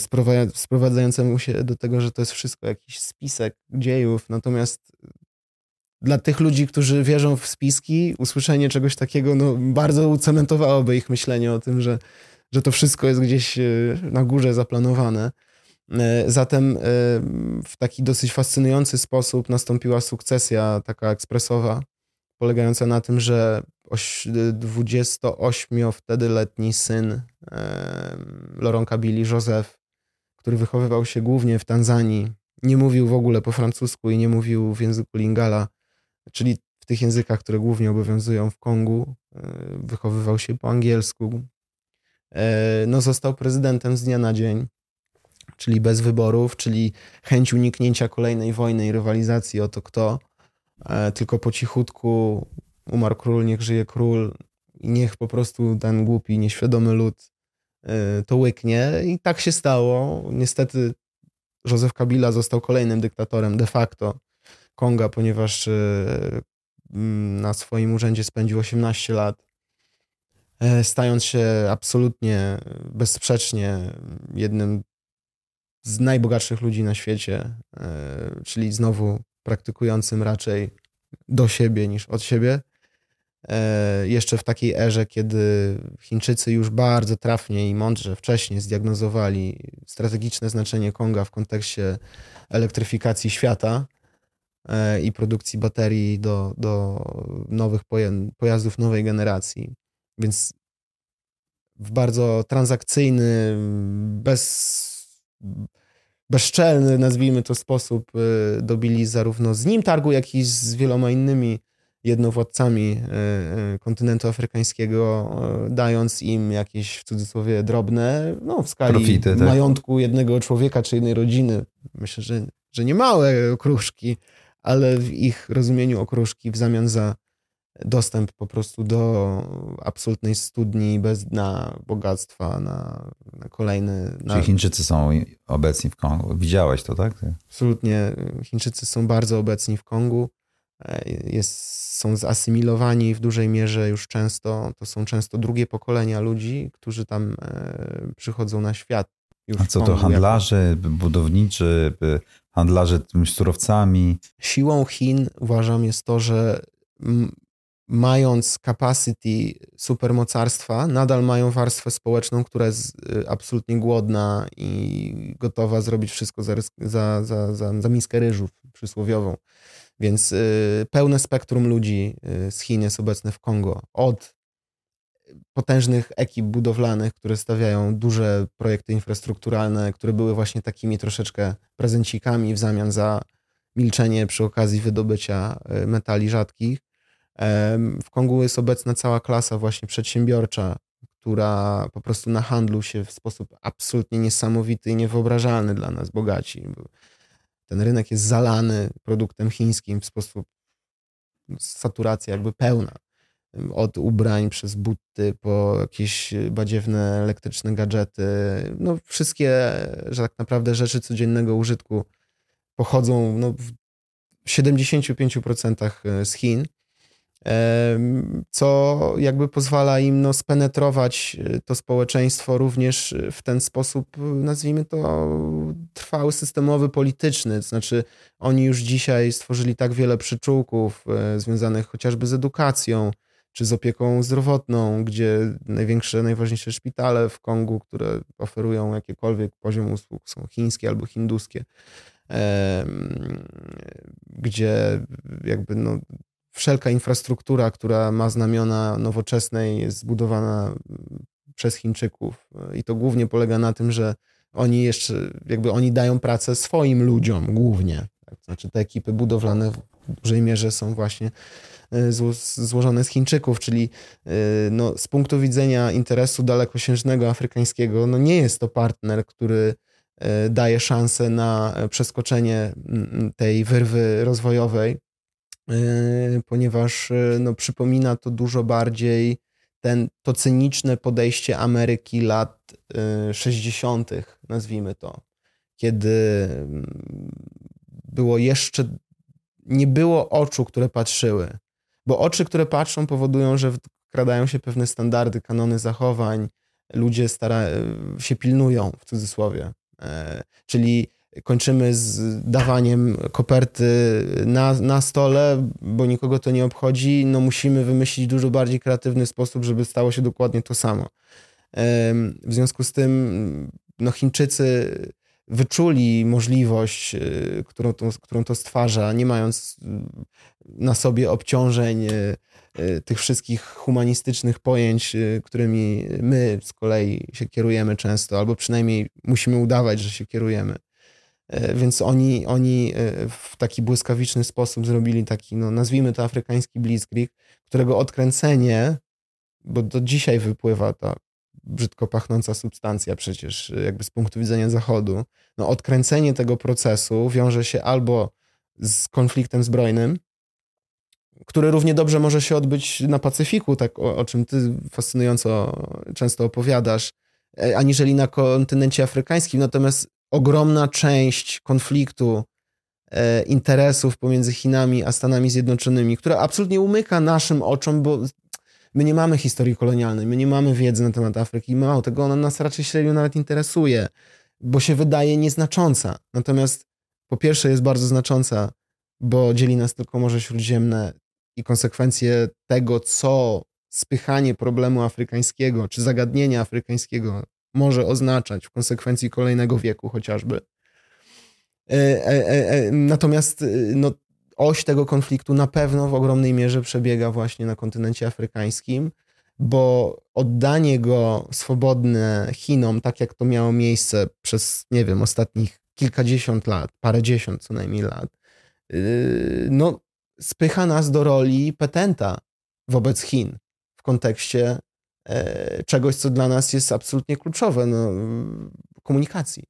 sprowadzającemu się do tego, że to jest wszystko jakiś spisek dziejów. Natomiast dla tych ludzi, którzy wierzą w spiski, usłyszenie czegoś takiego no, bardzo ucementowałoby ich myślenie o tym, że, że to wszystko jest gdzieś na górze zaplanowane. E, zatem e, w taki dosyć fascynujący sposób nastąpiła sukcesja taka ekspresowa, polegająca na tym, że 28 wtedy letni syn e, Laurent Kabili, Joseph, który wychowywał się głównie w Tanzanii, nie mówił w ogóle po francusku i nie mówił w języku lingala, czyli w tych językach, które głównie obowiązują w Kongu, wychowywał się po angielsku. No, został prezydentem z dnia na dzień czyli bez wyborów, czyli chęć uniknięcia kolejnej wojny i rywalizacji o to kto, e, tylko po cichutku umarł król, niech żyje król i niech po prostu ten głupi, nieświadomy lud e, to łyknie. I tak się stało. Niestety Józef Kabila został kolejnym dyktatorem de facto Konga, ponieważ e, na swoim urzędzie spędził 18 lat, stając się absolutnie bezsprzecznie jednym z najbogatszych ludzi na świecie, e, czyli znowu praktykującym raczej do siebie niż od siebie. E, jeszcze w takiej erze, kiedy Chińczycy już bardzo trafnie i mądrze wcześniej zdiagnozowali strategiczne znaczenie Konga w kontekście elektryfikacji świata e, i produkcji baterii do, do nowych pojazdów nowej generacji. Więc w bardzo transakcyjny, bez bezczelny, nazwijmy to sposób, y, dobili zarówno z nim targu, jak i z wieloma innymi jednowładcami y, kontynentu afrykańskiego, dając im jakieś w cudzysłowie drobne, no w skali Profity, tak? majątku jednego człowieka czy jednej rodziny. Myślę, że, że nie małe okruszki, ale w ich rozumieniu okruszki w zamian za dostęp po prostu do absolutnej studni bez dna bogactwa na, na kolejny... Na... Czyli Chińczycy są obecni w Kongu. Widziałeś to, tak? Absolutnie. Chińczycy są bardzo obecni w Kongu. E, jest, są zasymilowani w dużej mierze już często. To są często drugie pokolenia ludzi, którzy tam e, przychodzą na świat. A co to handlarze, jako... budowniczy, handlarze surowcami? Siłą Chin uważam jest to, że mając capacity supermocarstwa, nadal mają warstwę społeczną, która jest y, absolutnie głodna i gotowa zrobić wszystko za, za, za, za, za miskę ryżów przysłowiową. Więc y, pełne spektrum ludzi y, z Chin jest obecne w Kongo. Od potężnych ekip budowlanych, które stawiają duże projekty infrastrukturalne, które były właśnie takimi troszeczkę prezencikami w zamian za milczenie przy okazji wydobycia e, metali rzadkich. W Kongu jest obecna cała klasa właśnie przedsiębiorcza, która po prostu na handlu się w sposób absolutnie niesamowity i niewyobrażalny dla nas bogaci. Ten rynek jest zalany produktem chińskim w sposób saturacja jakby pełna. Od ubrań przez buty po jakieś badziewne elektryczne gadżety. No wszystkie, że tak naprawdę rzeczy codziennego użytku pochodzą no, w 75% z Chin co jakby pozwala im no, spenetrować e, to społeczeństwo również w ten sposób, nazwijmy to, trwały systemowy, polityczny. Znaczy, oni już dzisiaj stworzyli tak wiele przyczółków e, związanych chociażby z edukacją, czy z opieką zdrowotną, gdzie największe, najważniejsze szpitale w Kongu, które oferują jakikolwiek poziom usług, są chińskie albo hinduskie, gdzie jakby no, wszelka infrastruktura, która ma znamiona nowoczesnej, jest zbudowana przez Chińczyków. I to głównie polega na tym, że oni jeszcze, jakby oni dają pracę swoim ludziom głównie. Tak? Znaczy te ekipy budowlane dużej mierze są właśnie e, złożone z Chińczyków, czyli e, no, z punktu widzenia interesu dalekosiężnego afrykańskiego, no nie jest to partner, który e, daje szansę na przeskoczenie mm, tej wyrwy rozwojowej, ponieważ no, przypomina to dużo bardziej ten, to cyniczne podejście Ameryki lat 60., yy, nazwijmy to, kiedy mm, było jeszcze, nie było oczu, które patrzyły, bo oczy, które patrzą, powodują, że wkradają się pewne standardy, kanony zachowań, ludzie stara, się pilnują, w cudzysłowie. Czyli kończymy z dawaniem koperty na, na stole, bo nikogo to nie obchodzi, no musimy wymyślić dużo bardziej kreatywny sposób, żeby stało się dokładnie to samo. W związku z tym no Chińczycy wyczuli możliwość, y, którą to, którą to stwarza, nie mając na sobie obciążeń y, y, tych wszystkich humanistycznych pojęć, którymi my z kolei się kierujemy często, albo przynajmniej musimy udawać, że się kierujemy. Więc oni, oni w taki błyskawiczny sposób zrobili taki, no nazwijmy to afrykański blitzkrieg, którego odkręcenie, bo do dzisiaj wypływa ta brzydko pachnąca substancja przecież e, jakby z punktu widzenia Zachodu, no odkręcenie tego procesu wiąże się albo z konfliktem zbrojnym, który równie dobrze może się odbyć na Pacyfiku, tak o, o czym ty fascynująco często opowiadasz, aniżeli na kontynencie afrykańskim. Natomiast ogromna część konfliktu e, interesów pomiędzy Chinami a Stanami Zjednoczonymi, która absolutnie umyka naszym oczom, bo my nie mamy historii kolonialnej, my nie mamy wiedzy na temat Afryki, mało tego, ona nas raczej średnio nawet interesuje, bo się wydaje nieznacząca. Natomiast po pierwsze jest bardzo znacząca, bo dzieli nas tylko Morze Śródziemne i konsekwencje tego, co spychanie problemu afrykańskiego czy zagadnienia afrykańskiego może oznaczać w konsekwencji kolejnego wieku chociażby. E, e, e, natomiast no, oś tego konfliktu na pewno w ogromnej mierze przebiega właśnie na kontynencie afrykańskim, bo oddanie go swobodne Chinom, tak jak to miało miejsce przez, nie wiem, ostatnich kilkadziesiąt lat, parędziesiąt co najmniej lat, no, spycha nas do roli petenta wobec Chin w kontekście E, czegoś, co dla nas jest absolutnie kluczowe, no, komunikacji.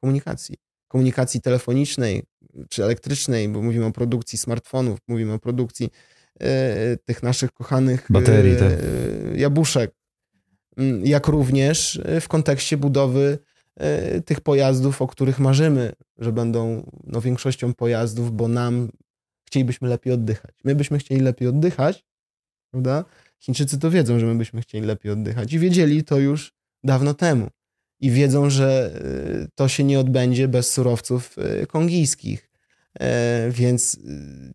Komunikacji. Komunikacji telefonicznej czy elektrycznej, bo mówimy o produkcji smartfonów, mówimy o produkcji e, tych naszych kochanych baterii, e, tak. jabłuszek. Mm, jak również w kontekście budowy e, tych pojazdów, o których marzymy, że będą no, większością pojazdów, bo nam chcielibyśmy lepiej oddychać. My byśmy chcieli lepiej oddychać, prawda? Chińczycy to wiedzą, że my byśmy chcieli lepiej oddychać i wiedzieli to już dawno temu. I wiedzą, że y, to się nie odbędzie bez surowców y, kongijskich. E, więc y,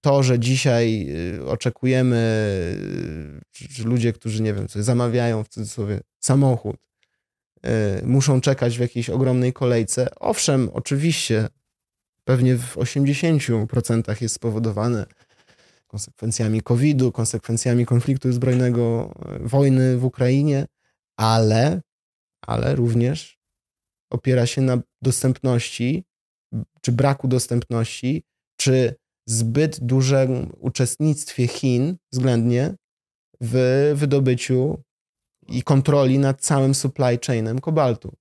to, że dzisiaj oczekujemy, że ludzie, którzy, nie wiem, sobie zamawiają w cudzysłowie samochód, muszą czekać w jakiejś ogromnej kolejce. Owszem, oczywiście, pewnie w 80% jest spowodowane konsekwencjami COVID-u, konsekwencjami konfliktu zbrojnego, wojny w Ukrainie, ale, ale również opiera się na dostępności, czy braku dostępności, czy zbyt dużym uczestnictwie Chin względnie w wydobyciu i kontroli nad całym supply chainem kobaltu.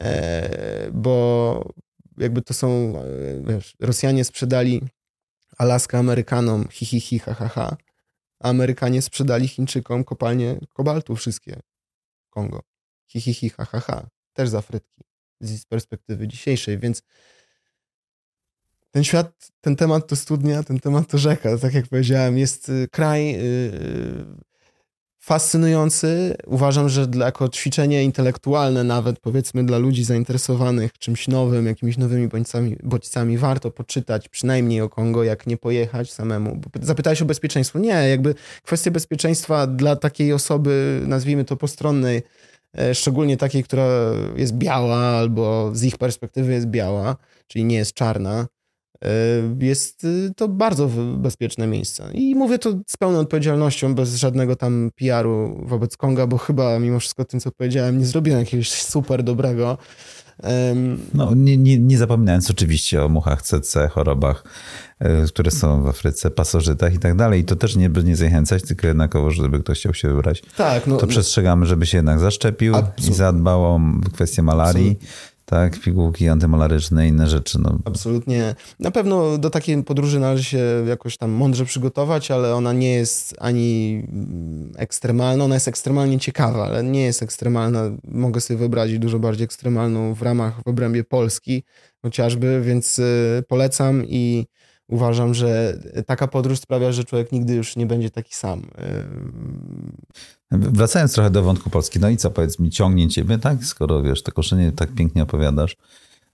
E, bo jakby to są, e, wiesz, Rosjanie sprzedali Alaskę Amerykanom, hi, hi, hi, ha, ha, ha, Amerykanie sprzedali Chińczykom kopalnie kobaltu wszystkie, Kongo, hi, hi, hi, ha, ha, ha, też z Afryki, z perspektywy dzisiejszej, więc ten świat, ten temat to studnia, ten temat to rzeka, tak jak powiedziałem, jest y, kraj yy, fascynujący. Uważam, że dla, jako ćwiczenie intelektualne, nawet powiedzmy dla ludzi zainteresowanych czymś nowym, jakimiś nowymi bodźcami, bodźcami, warto poczytać przynajmniej o Kongo, jak nie pojechać samemu. Zapytałeś o bezpieczeństwo. Nie, jakby kwestia bezpieczeństwa dla takiej osoby, nazwijmy to postronnej, szczególnie takiej, która jest biała albo z ich perspektywy jest biała, czyli nie jest czarna, E, jest y, to bardzo bezpieczne miejsce. I mówię to z pełną odpowiedzialnością, bez żadnego tam PR-u wobec Konga, bo chyba mimo wszystko tym, co powiedziałem, nie zrobiłem jakiegoś super dobrego. No, nie, nie, nie zapominając oczywiście o muchach CC, chorobach, e, które są w Afryce, pasożytach i tak dalej. I to też nie, nie zachęcać, tylko jednakowo, żeby ktoś chciał się wybrać. Tak, no, to przestrzegamy, żeby się jednak zaszczepił i zadbał o kwestię malarii. Absolutnie tak, pigułki antymalaryczne, inne rzeczy. No. Absolutnie. Na pewno do takiej podróży należy się jakoś tam mądrze przygotować, ale ona nie jest ani ekstremalna, ona jest ekstremalnie ciekawa, ale nie jest ekstremalna. Mogę sobie wyobrazić dużo bardziej ekstremalną w ramach, w obrębie Polski chociażby, więc y, polecam i uważam, że taka podróż sprawia, że człowiek nigdy już nie będzie taki sam. Wracając trochę do wątku Polski, no i co, powiedz mi, ciągnie ciebie, tak? Skoro wiesz, te koszenie tak pięknie opowiadasz.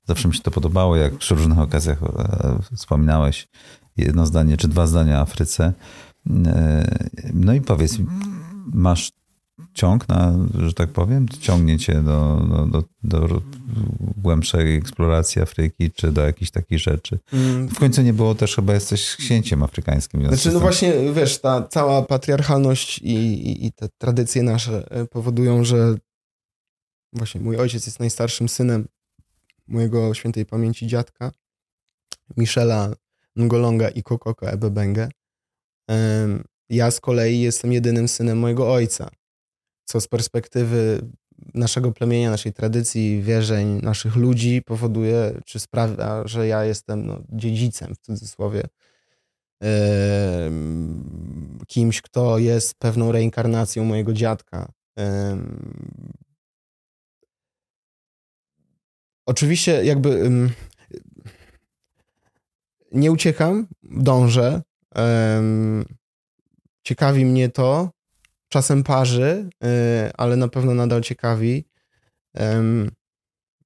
Zawsze mi się to podobało, jak przy różnych okazjach e, wspominałeś jedno zdanie czy dwa zdania o Afryce. E, no i powiedz masz ciąg, na, że tak powiem, ciągnie cię do, do, do, do głębszej eksploracji Afryki, czy do jakichś takich rzeczy. Mm. W końcu nie było też, chyba jesteś księciem afrykańskim. Znaczy, no właśnie, wiesz, ta cała patriarchalność i, i, i te tradycje nasze e, powodują, że właśnie mój ojciec jest najstarszym synem mojego świętej pamięci dziadka, Michela Ngolonga i Kokoka Ebebenge. Ja z kolei jestem jedynym synem mojego ojca co z perspektywy naszego plemienia, naszej tradycji, wierzeń, naszych ludzi powoduje, czy sprawia, że ja jestem no, dziedzicem w cudzysłowie, kimś, kto jest pewną reinkarnacją mojego dziadka. Oczywiście, jakby nie uciekam, dążę. Ciekawi mnie to, czasem parzy, y, ale na pewno nadal ciekawi.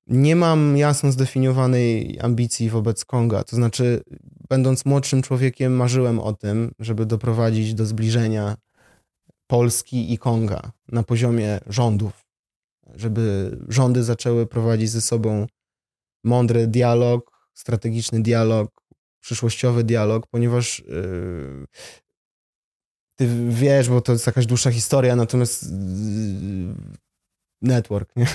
Nie mam jasno zdefiniowanej ambicji wobec Konga. To znaczy, będąc młodszym człowiekiem, marzyłem o tym, żeby doprowadzić do zbliżenia Polski i Konga na poziomie rządów, żeby rządy zaczęły prowadzić ze sobą mądry dialog, strategiczny dialog, przyszłościowy dialog, ponieważ y, ty wiesz, bo to jest jakaś dłuższa historia, natomiast y, network, nie?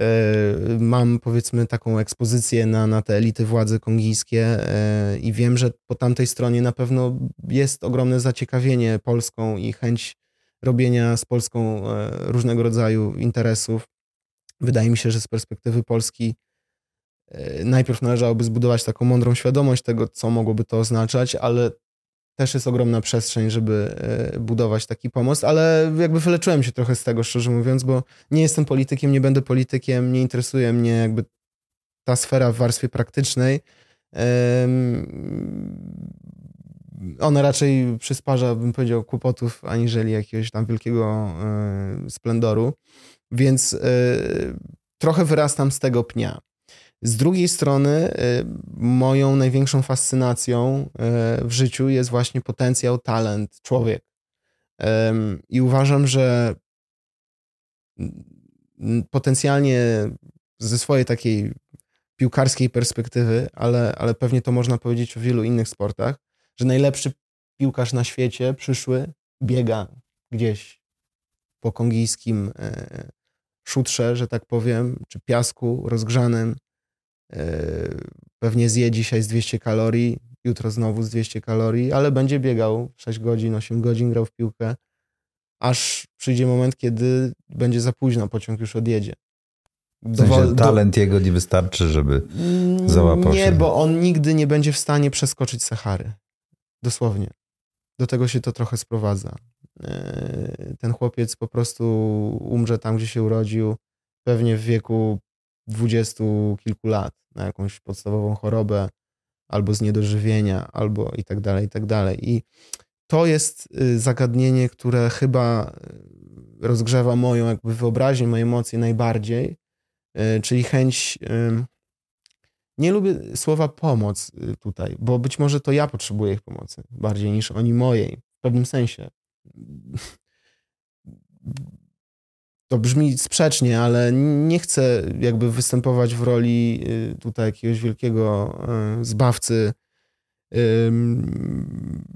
E, mam powiedzmy taką ekspozycję na, na te elity władzy kongijskie e, i wiem, że po tamtej stronie na pewno jest ogromne zaciekawienie Polską i chęć robienia z Polską e, różnego rodzaju interesów. Wydaje mi się, że z perspektywy Polski najpierw należałoby zbudować taką mądrą świadomość tego, co mogłoby to oznaczać, ale też jest ogromna przestrzeń, żeby e, budować taki pomost, ale jakby wyleczyłem się trochę z tego, szczerze mówiąc, bo nie jestem politykiem, nie będę politykiem, nie interesuje mnie jakby ta sfera w warstwie praktycznej. Ona raczej przysparza, bym powiedział, kłopotów, aniżeli jakiegoś tam wielkiego e, splendoru. Więc e, trochę wyrastam z tego pnia. Z drugiej strony, y, moją największą fascynacją y, w życiu jest właśnie potencjał, talent, człowiek. I uważam, że potencjalnie ze swojej takiej piłkarskiej perspektywy, ale, ale pewnie to można powiedzieć o wielu innych sportach, że najlepszy piłkarz na świecie przyszły biega gdzieś po kongijskim e, szutrze, że tak powiem, czy piasku rozgrzanym. E, pewnie zje dzisiaj z 200 kalorii, jutro znowu z 200 kalorii, ale będzie biegał 6 godzin, 8 godzin, grał w piłkę, aż przyjdzie moment, kiedy będzie za późno, pociąg już odjedzie. W sensie talent do... jego nie wystarczy, żeby załapał Nie, się. bo on nigdy nie będzie w stanie przeskoczyć Sahary. Dosłownie. Do tego się to trochę sprowadza. E, ten chłopiec po prostu umrze tam, gdzie się urodził, pewnie w wieku dwudziestu kilku lat, na jakąś podstawową chorobę, albo z niedożywienia, albo i tak dalej, i tak dalej. I to jest y, zagadnienie, które chyba y, rozgrzewa moją jakby wyobraźnię, moje emocje najbardziej, y, czyli chęć. Nie lubię słowa pomoc tutaj, bo być może to ja potrzebuję ich pomocy bardziej niż oni mojej, w pewnym sensie. To brzmi sprzecznie, ale nie chcę jakby występować w roli tutaj jakiegoś wielkiego zbawcy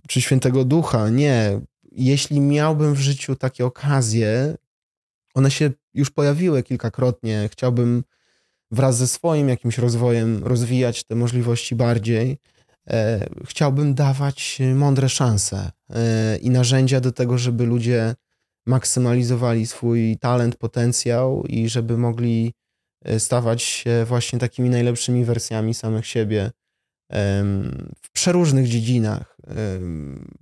czy świętego ducha. Nie. Jeśli miałbym w życiu takie okazje, one się już pojawiły kilkakrotnie. Chciałbym wraz ze swoim jakimś rozwojem rozwijać te możliwości bardziej. E, chciałbym dawać mądre szanse e, i narzędzia do tego, żeby ludzie maksymalizowali swój talent, potencjał i żeby mogli e, stawać się właśnie takimi najlepszymi wersjami samych siebie w przeróżnych dziedzinach.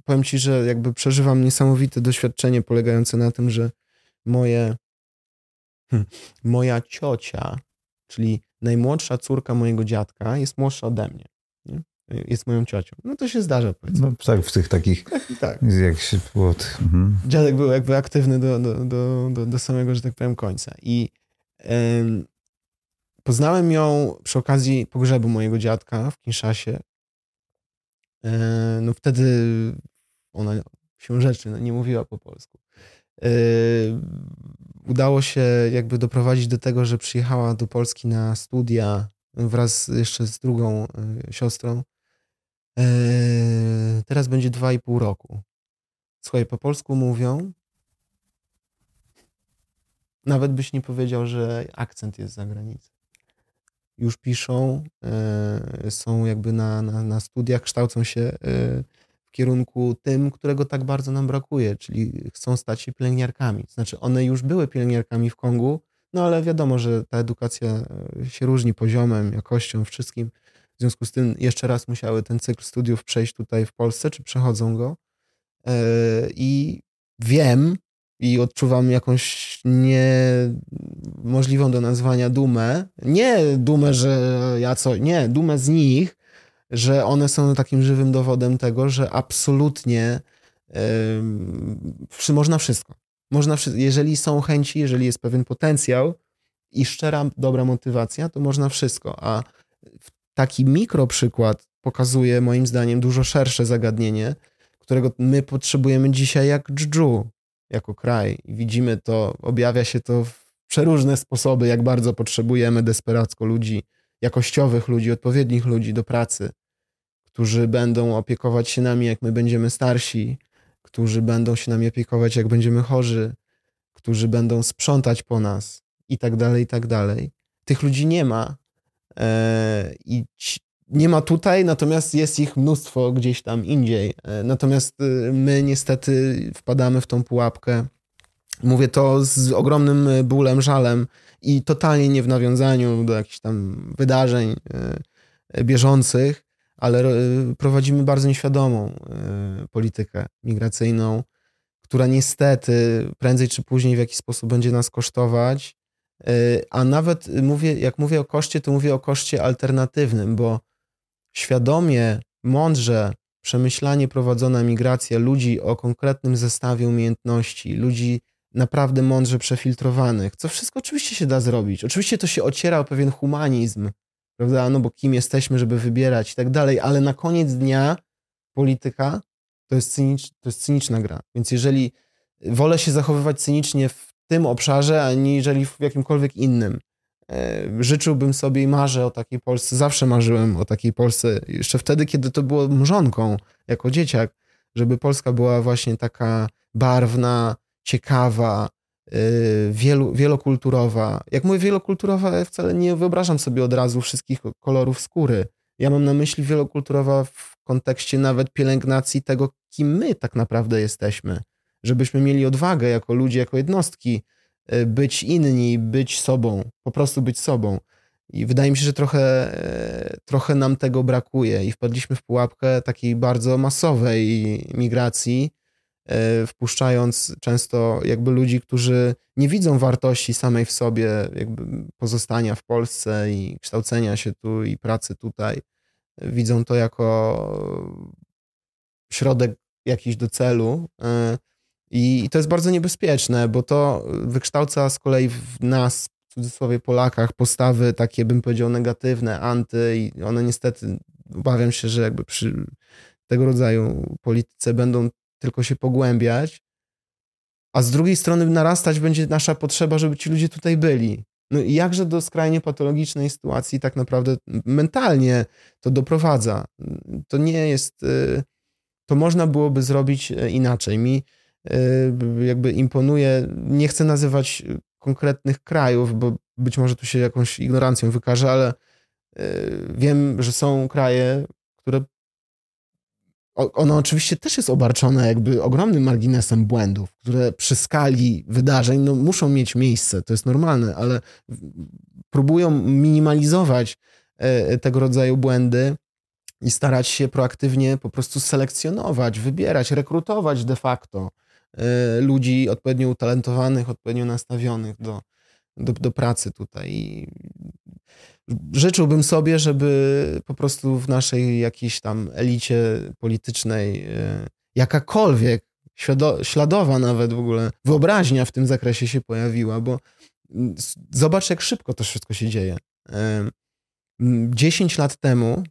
Powiem ci, że jakby przeżywam niesamowite doświadczenie polegające na tym, że moje, hm, moja ciocia, czyli najmłodsza córka mojego dziadka, jest młodsza ode mnie. Jest moją ciocią. No to się zdarza, powiedzmy. No tak, w tych takich, tak, tak. jak się było... Mhm. Dziadek był jakby aktywny do, do, do, do, do samego, że tak powiem, końca. I Poznałem ją przy okazji pogrzebu mojego dziadka w Kinszasie. E, no wtedy ona się rzeczy no, nie mówiła po polsku. E, udało się jakby doprowadzić do tego, że przyjechała do Polski na studia wraz jeszcze z drugą e, siostrą. Teraz będzie dwa i pół roku. Słuchaj, po polsku mówią. Nawet byś nie powiedział, że akcent jest za granicą już piszą, e, są jakby na, na, na studiach, kształcą się e, w kierunku tym, którego tak bardzo nam brakuje, czyli chcą stać się pielęgniarkami. Znaczy, one już były pielęgniarkami w Kongu, no ale wiadomo, że ta edukacja się różni poziomem, jakością, wszystkim. W związku z tym jeszcze raz musiały ten cykl studiów przejść tutaj w Polsce, czy przechodzą go. I wiem, i odczuwam jakąś niemożliwą do nazwania dumę. Nie dumę, że ja co, nie, dumę z nich, że one są takim żywym dowodem tego, że absolutnie yy, można wszystko. Można. Jeżeli są chęci, jeżeli jest pewien potencjał i szczera, dobra motywacja, to można wszystko. A taki mikro przykład pokazuje moim zdaniem dużo szersze zagadnienie, którego my potrzebujemy dzisiaj jak dżdżu jako kraj. Widzimy to, objawia się to w przeróżne sposoby, jak bardzo potrzebujemy desperacko ludzi, jakościowych ludzi, odpowiednich ludzi do pracy, którzy będą opiekować się nami, jak my będziemy starsi, którzy będą się nami opiekować, jak będziemy chorzy, którzy będą sprzątać po nas i tak dalej, i tak dalej. Tych ludzi nie ma. Eee, I nie ma tutaj, natomiast jest ich mnóstwo gdzieś tam indziej. E, natomiast y, my niestety wpadamy w tą pułapkę. Mówię to z ogromnym bólem, żalem i totalnie nie w nawiązaniu do jakichś tam wydarzeń bieżących, ale prowadzimy bardzo nieświadomą politykę migracyjną, która niestety prędzej czy później w jakiś sposób będzie nas kosztować. A nawet mówię, jak mówię o koszcie, to mówię o koszcie alternatywnym, bo świadomie, mądrze, przemyślanie prowadzona migracja ludzi o konkretnym zestawie umiejętności, ludzi naprawdę mądrze przefiltrowanych, co wszystko oczywiście się da zrobić. Oczywiście to się ociera o pewien humanizm, prawda? No bo kim jesteśmy, żeby wybierać i tak dalej, ale na koniec dnia polityka to jest, cynicz, to jest cyniczna gra. Więc jeżeli wolę się zachowywać cynicznie w tym obszarze, aniżeli w jakimkolwiek innym. E, życzyłbym sobie i marzę o takiej Polsce, zawsze marzyłem o takiej Polsce, jeszcze wtedy, kiedy to było mrzonką, jako dzieciak, żeby Polska była właśnie taka barwna, ciekawa, y, wielu, wielokulturowa. Jak mówię wielokulturowa, ja wcale nie wyobrażam sobie od razu wszystkich kolorów skóry. Ja mam na myśli wielokulturowa w kontekście nawet pielęgnacji tego, kim my tak naprawdę jesteśmy. Żebyśmy mieli odwagę jako ludzie, jako jednostki, y, być inni, być sobą, po prostu być sobą. I wydaje mi się, że trochę, y, trochę nam tego brakuje i wpadliśmy w pułapkę takiej bardzo masowej migracji, y, wpuszczając często jakby ludzi, którzy nie widzą wartości samej w sobie, jakby pozostania w Polsce i kształcenia się tu i pracy tutaj widzą to jako środek jakiś do celu. E, I to jest bardzo niebezpieczne, bo to wykształca z kolei w nas, w cudzysłowie Polakach, postawy takie, bym powiedział, negatywne, anty, i one niestety, obawiam się, że jakby przy tego rodzaju polityce będą tylko się pogłębiać, a z drugiej strony narastać będzie nasza potrzeba, żeby ci ludzie tutaj byli. No i jakże do skrajnie patologicznej sytuacji tak naprawdę mentalnie to doprowadza. To nie jest, y, to można byłoby zrobić y, inaczej. Mi jakby imponuje, nie chcę nazywać konkretnych krajów, bo być może tu się jakąś ignorancją wykaże, ale wiem, że są kraje, które ono oczywiście też jest obarczone jakby ogromnym marginesem błędów, które przy skali wydarzeń no, muszą mieć miejsce, to jest normalne, ale próbują minimalizować e, tego rodzaju błędy i starać się proaktywnie po prostu selekcjonować, wybierać, rekrutować de facto ludzi odpowiednio utalentowanych, odpowiednio nastawionych do, do, do pracy tutaj. I życzyłbym sobie, żeby po prostu w naszej jakiejś tam elicie politycznej e, jakakolwiek śladowa nawet w ogóle wyobraźnia w tym zakresie się pojawiła, bo mm, zobacz, jak szybko to wszystko się dzieje. 10 lat temu,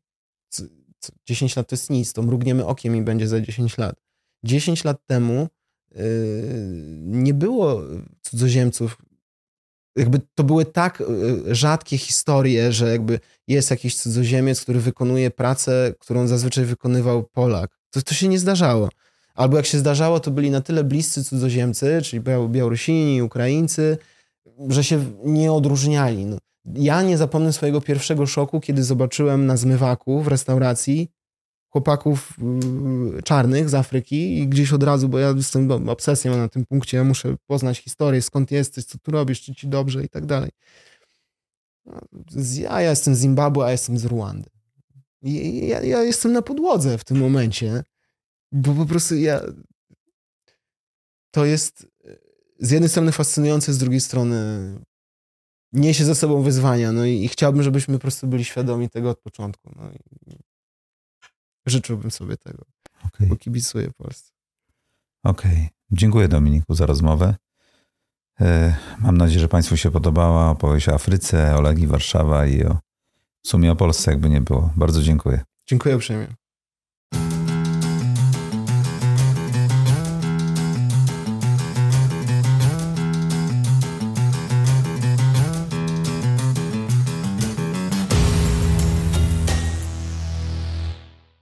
10 lat to jest nic, to mrugniemy okiem i będzie za 10 lat. 10 lat temu nie było cudzoziemców jakby to były tak y, rzadkie historie, że jakby jest jakiś cudzoziemiec, który wykonuje pracę, którą zazwyczaj wykonywał Polak. To, to się nie zdarzało. Albo jak się zdarzało, to byli na tyle bliscy cudzoziemcy, czyli Białorusini, Ukraińcy, że się nie odróżniali. No. Ja nie zapomnę swojego pierwszego szoku, kiedy zobaczyłem na zmywaku w restauracji chłopaków y, czarnych z Afryki i gdzieś od razu, bo ja jestem obsesją na tym punkcie, ja muszę poznać historię, skąd jesteś, co tu robisz, czy ci dobrze i tak dalej. Ja, ja jestem z Zimbabwe, a jestem z Ruandy. Ja, ja jestem na podłodze w tym momencie, bo po prostu ja... To jest z jednej strony fascynujące, z drugiej strony niesie ze sobą wyzwania, no i, i chciałbym, żebyśmy po prostu byli świadomi tego od początku. No i Życzyłbym sobie tego, okay. bo kibicuję Polsce. Okej. Okay. Dziękuję Dominiku za rozmowę. E, mam nadzieję, że Państwu się podobała opowieść o Afryce, o Legii Warszawa i o w sumie o Polsce, jakby nie było. Bardzo dziękuję. Dziękuję uprzejmie.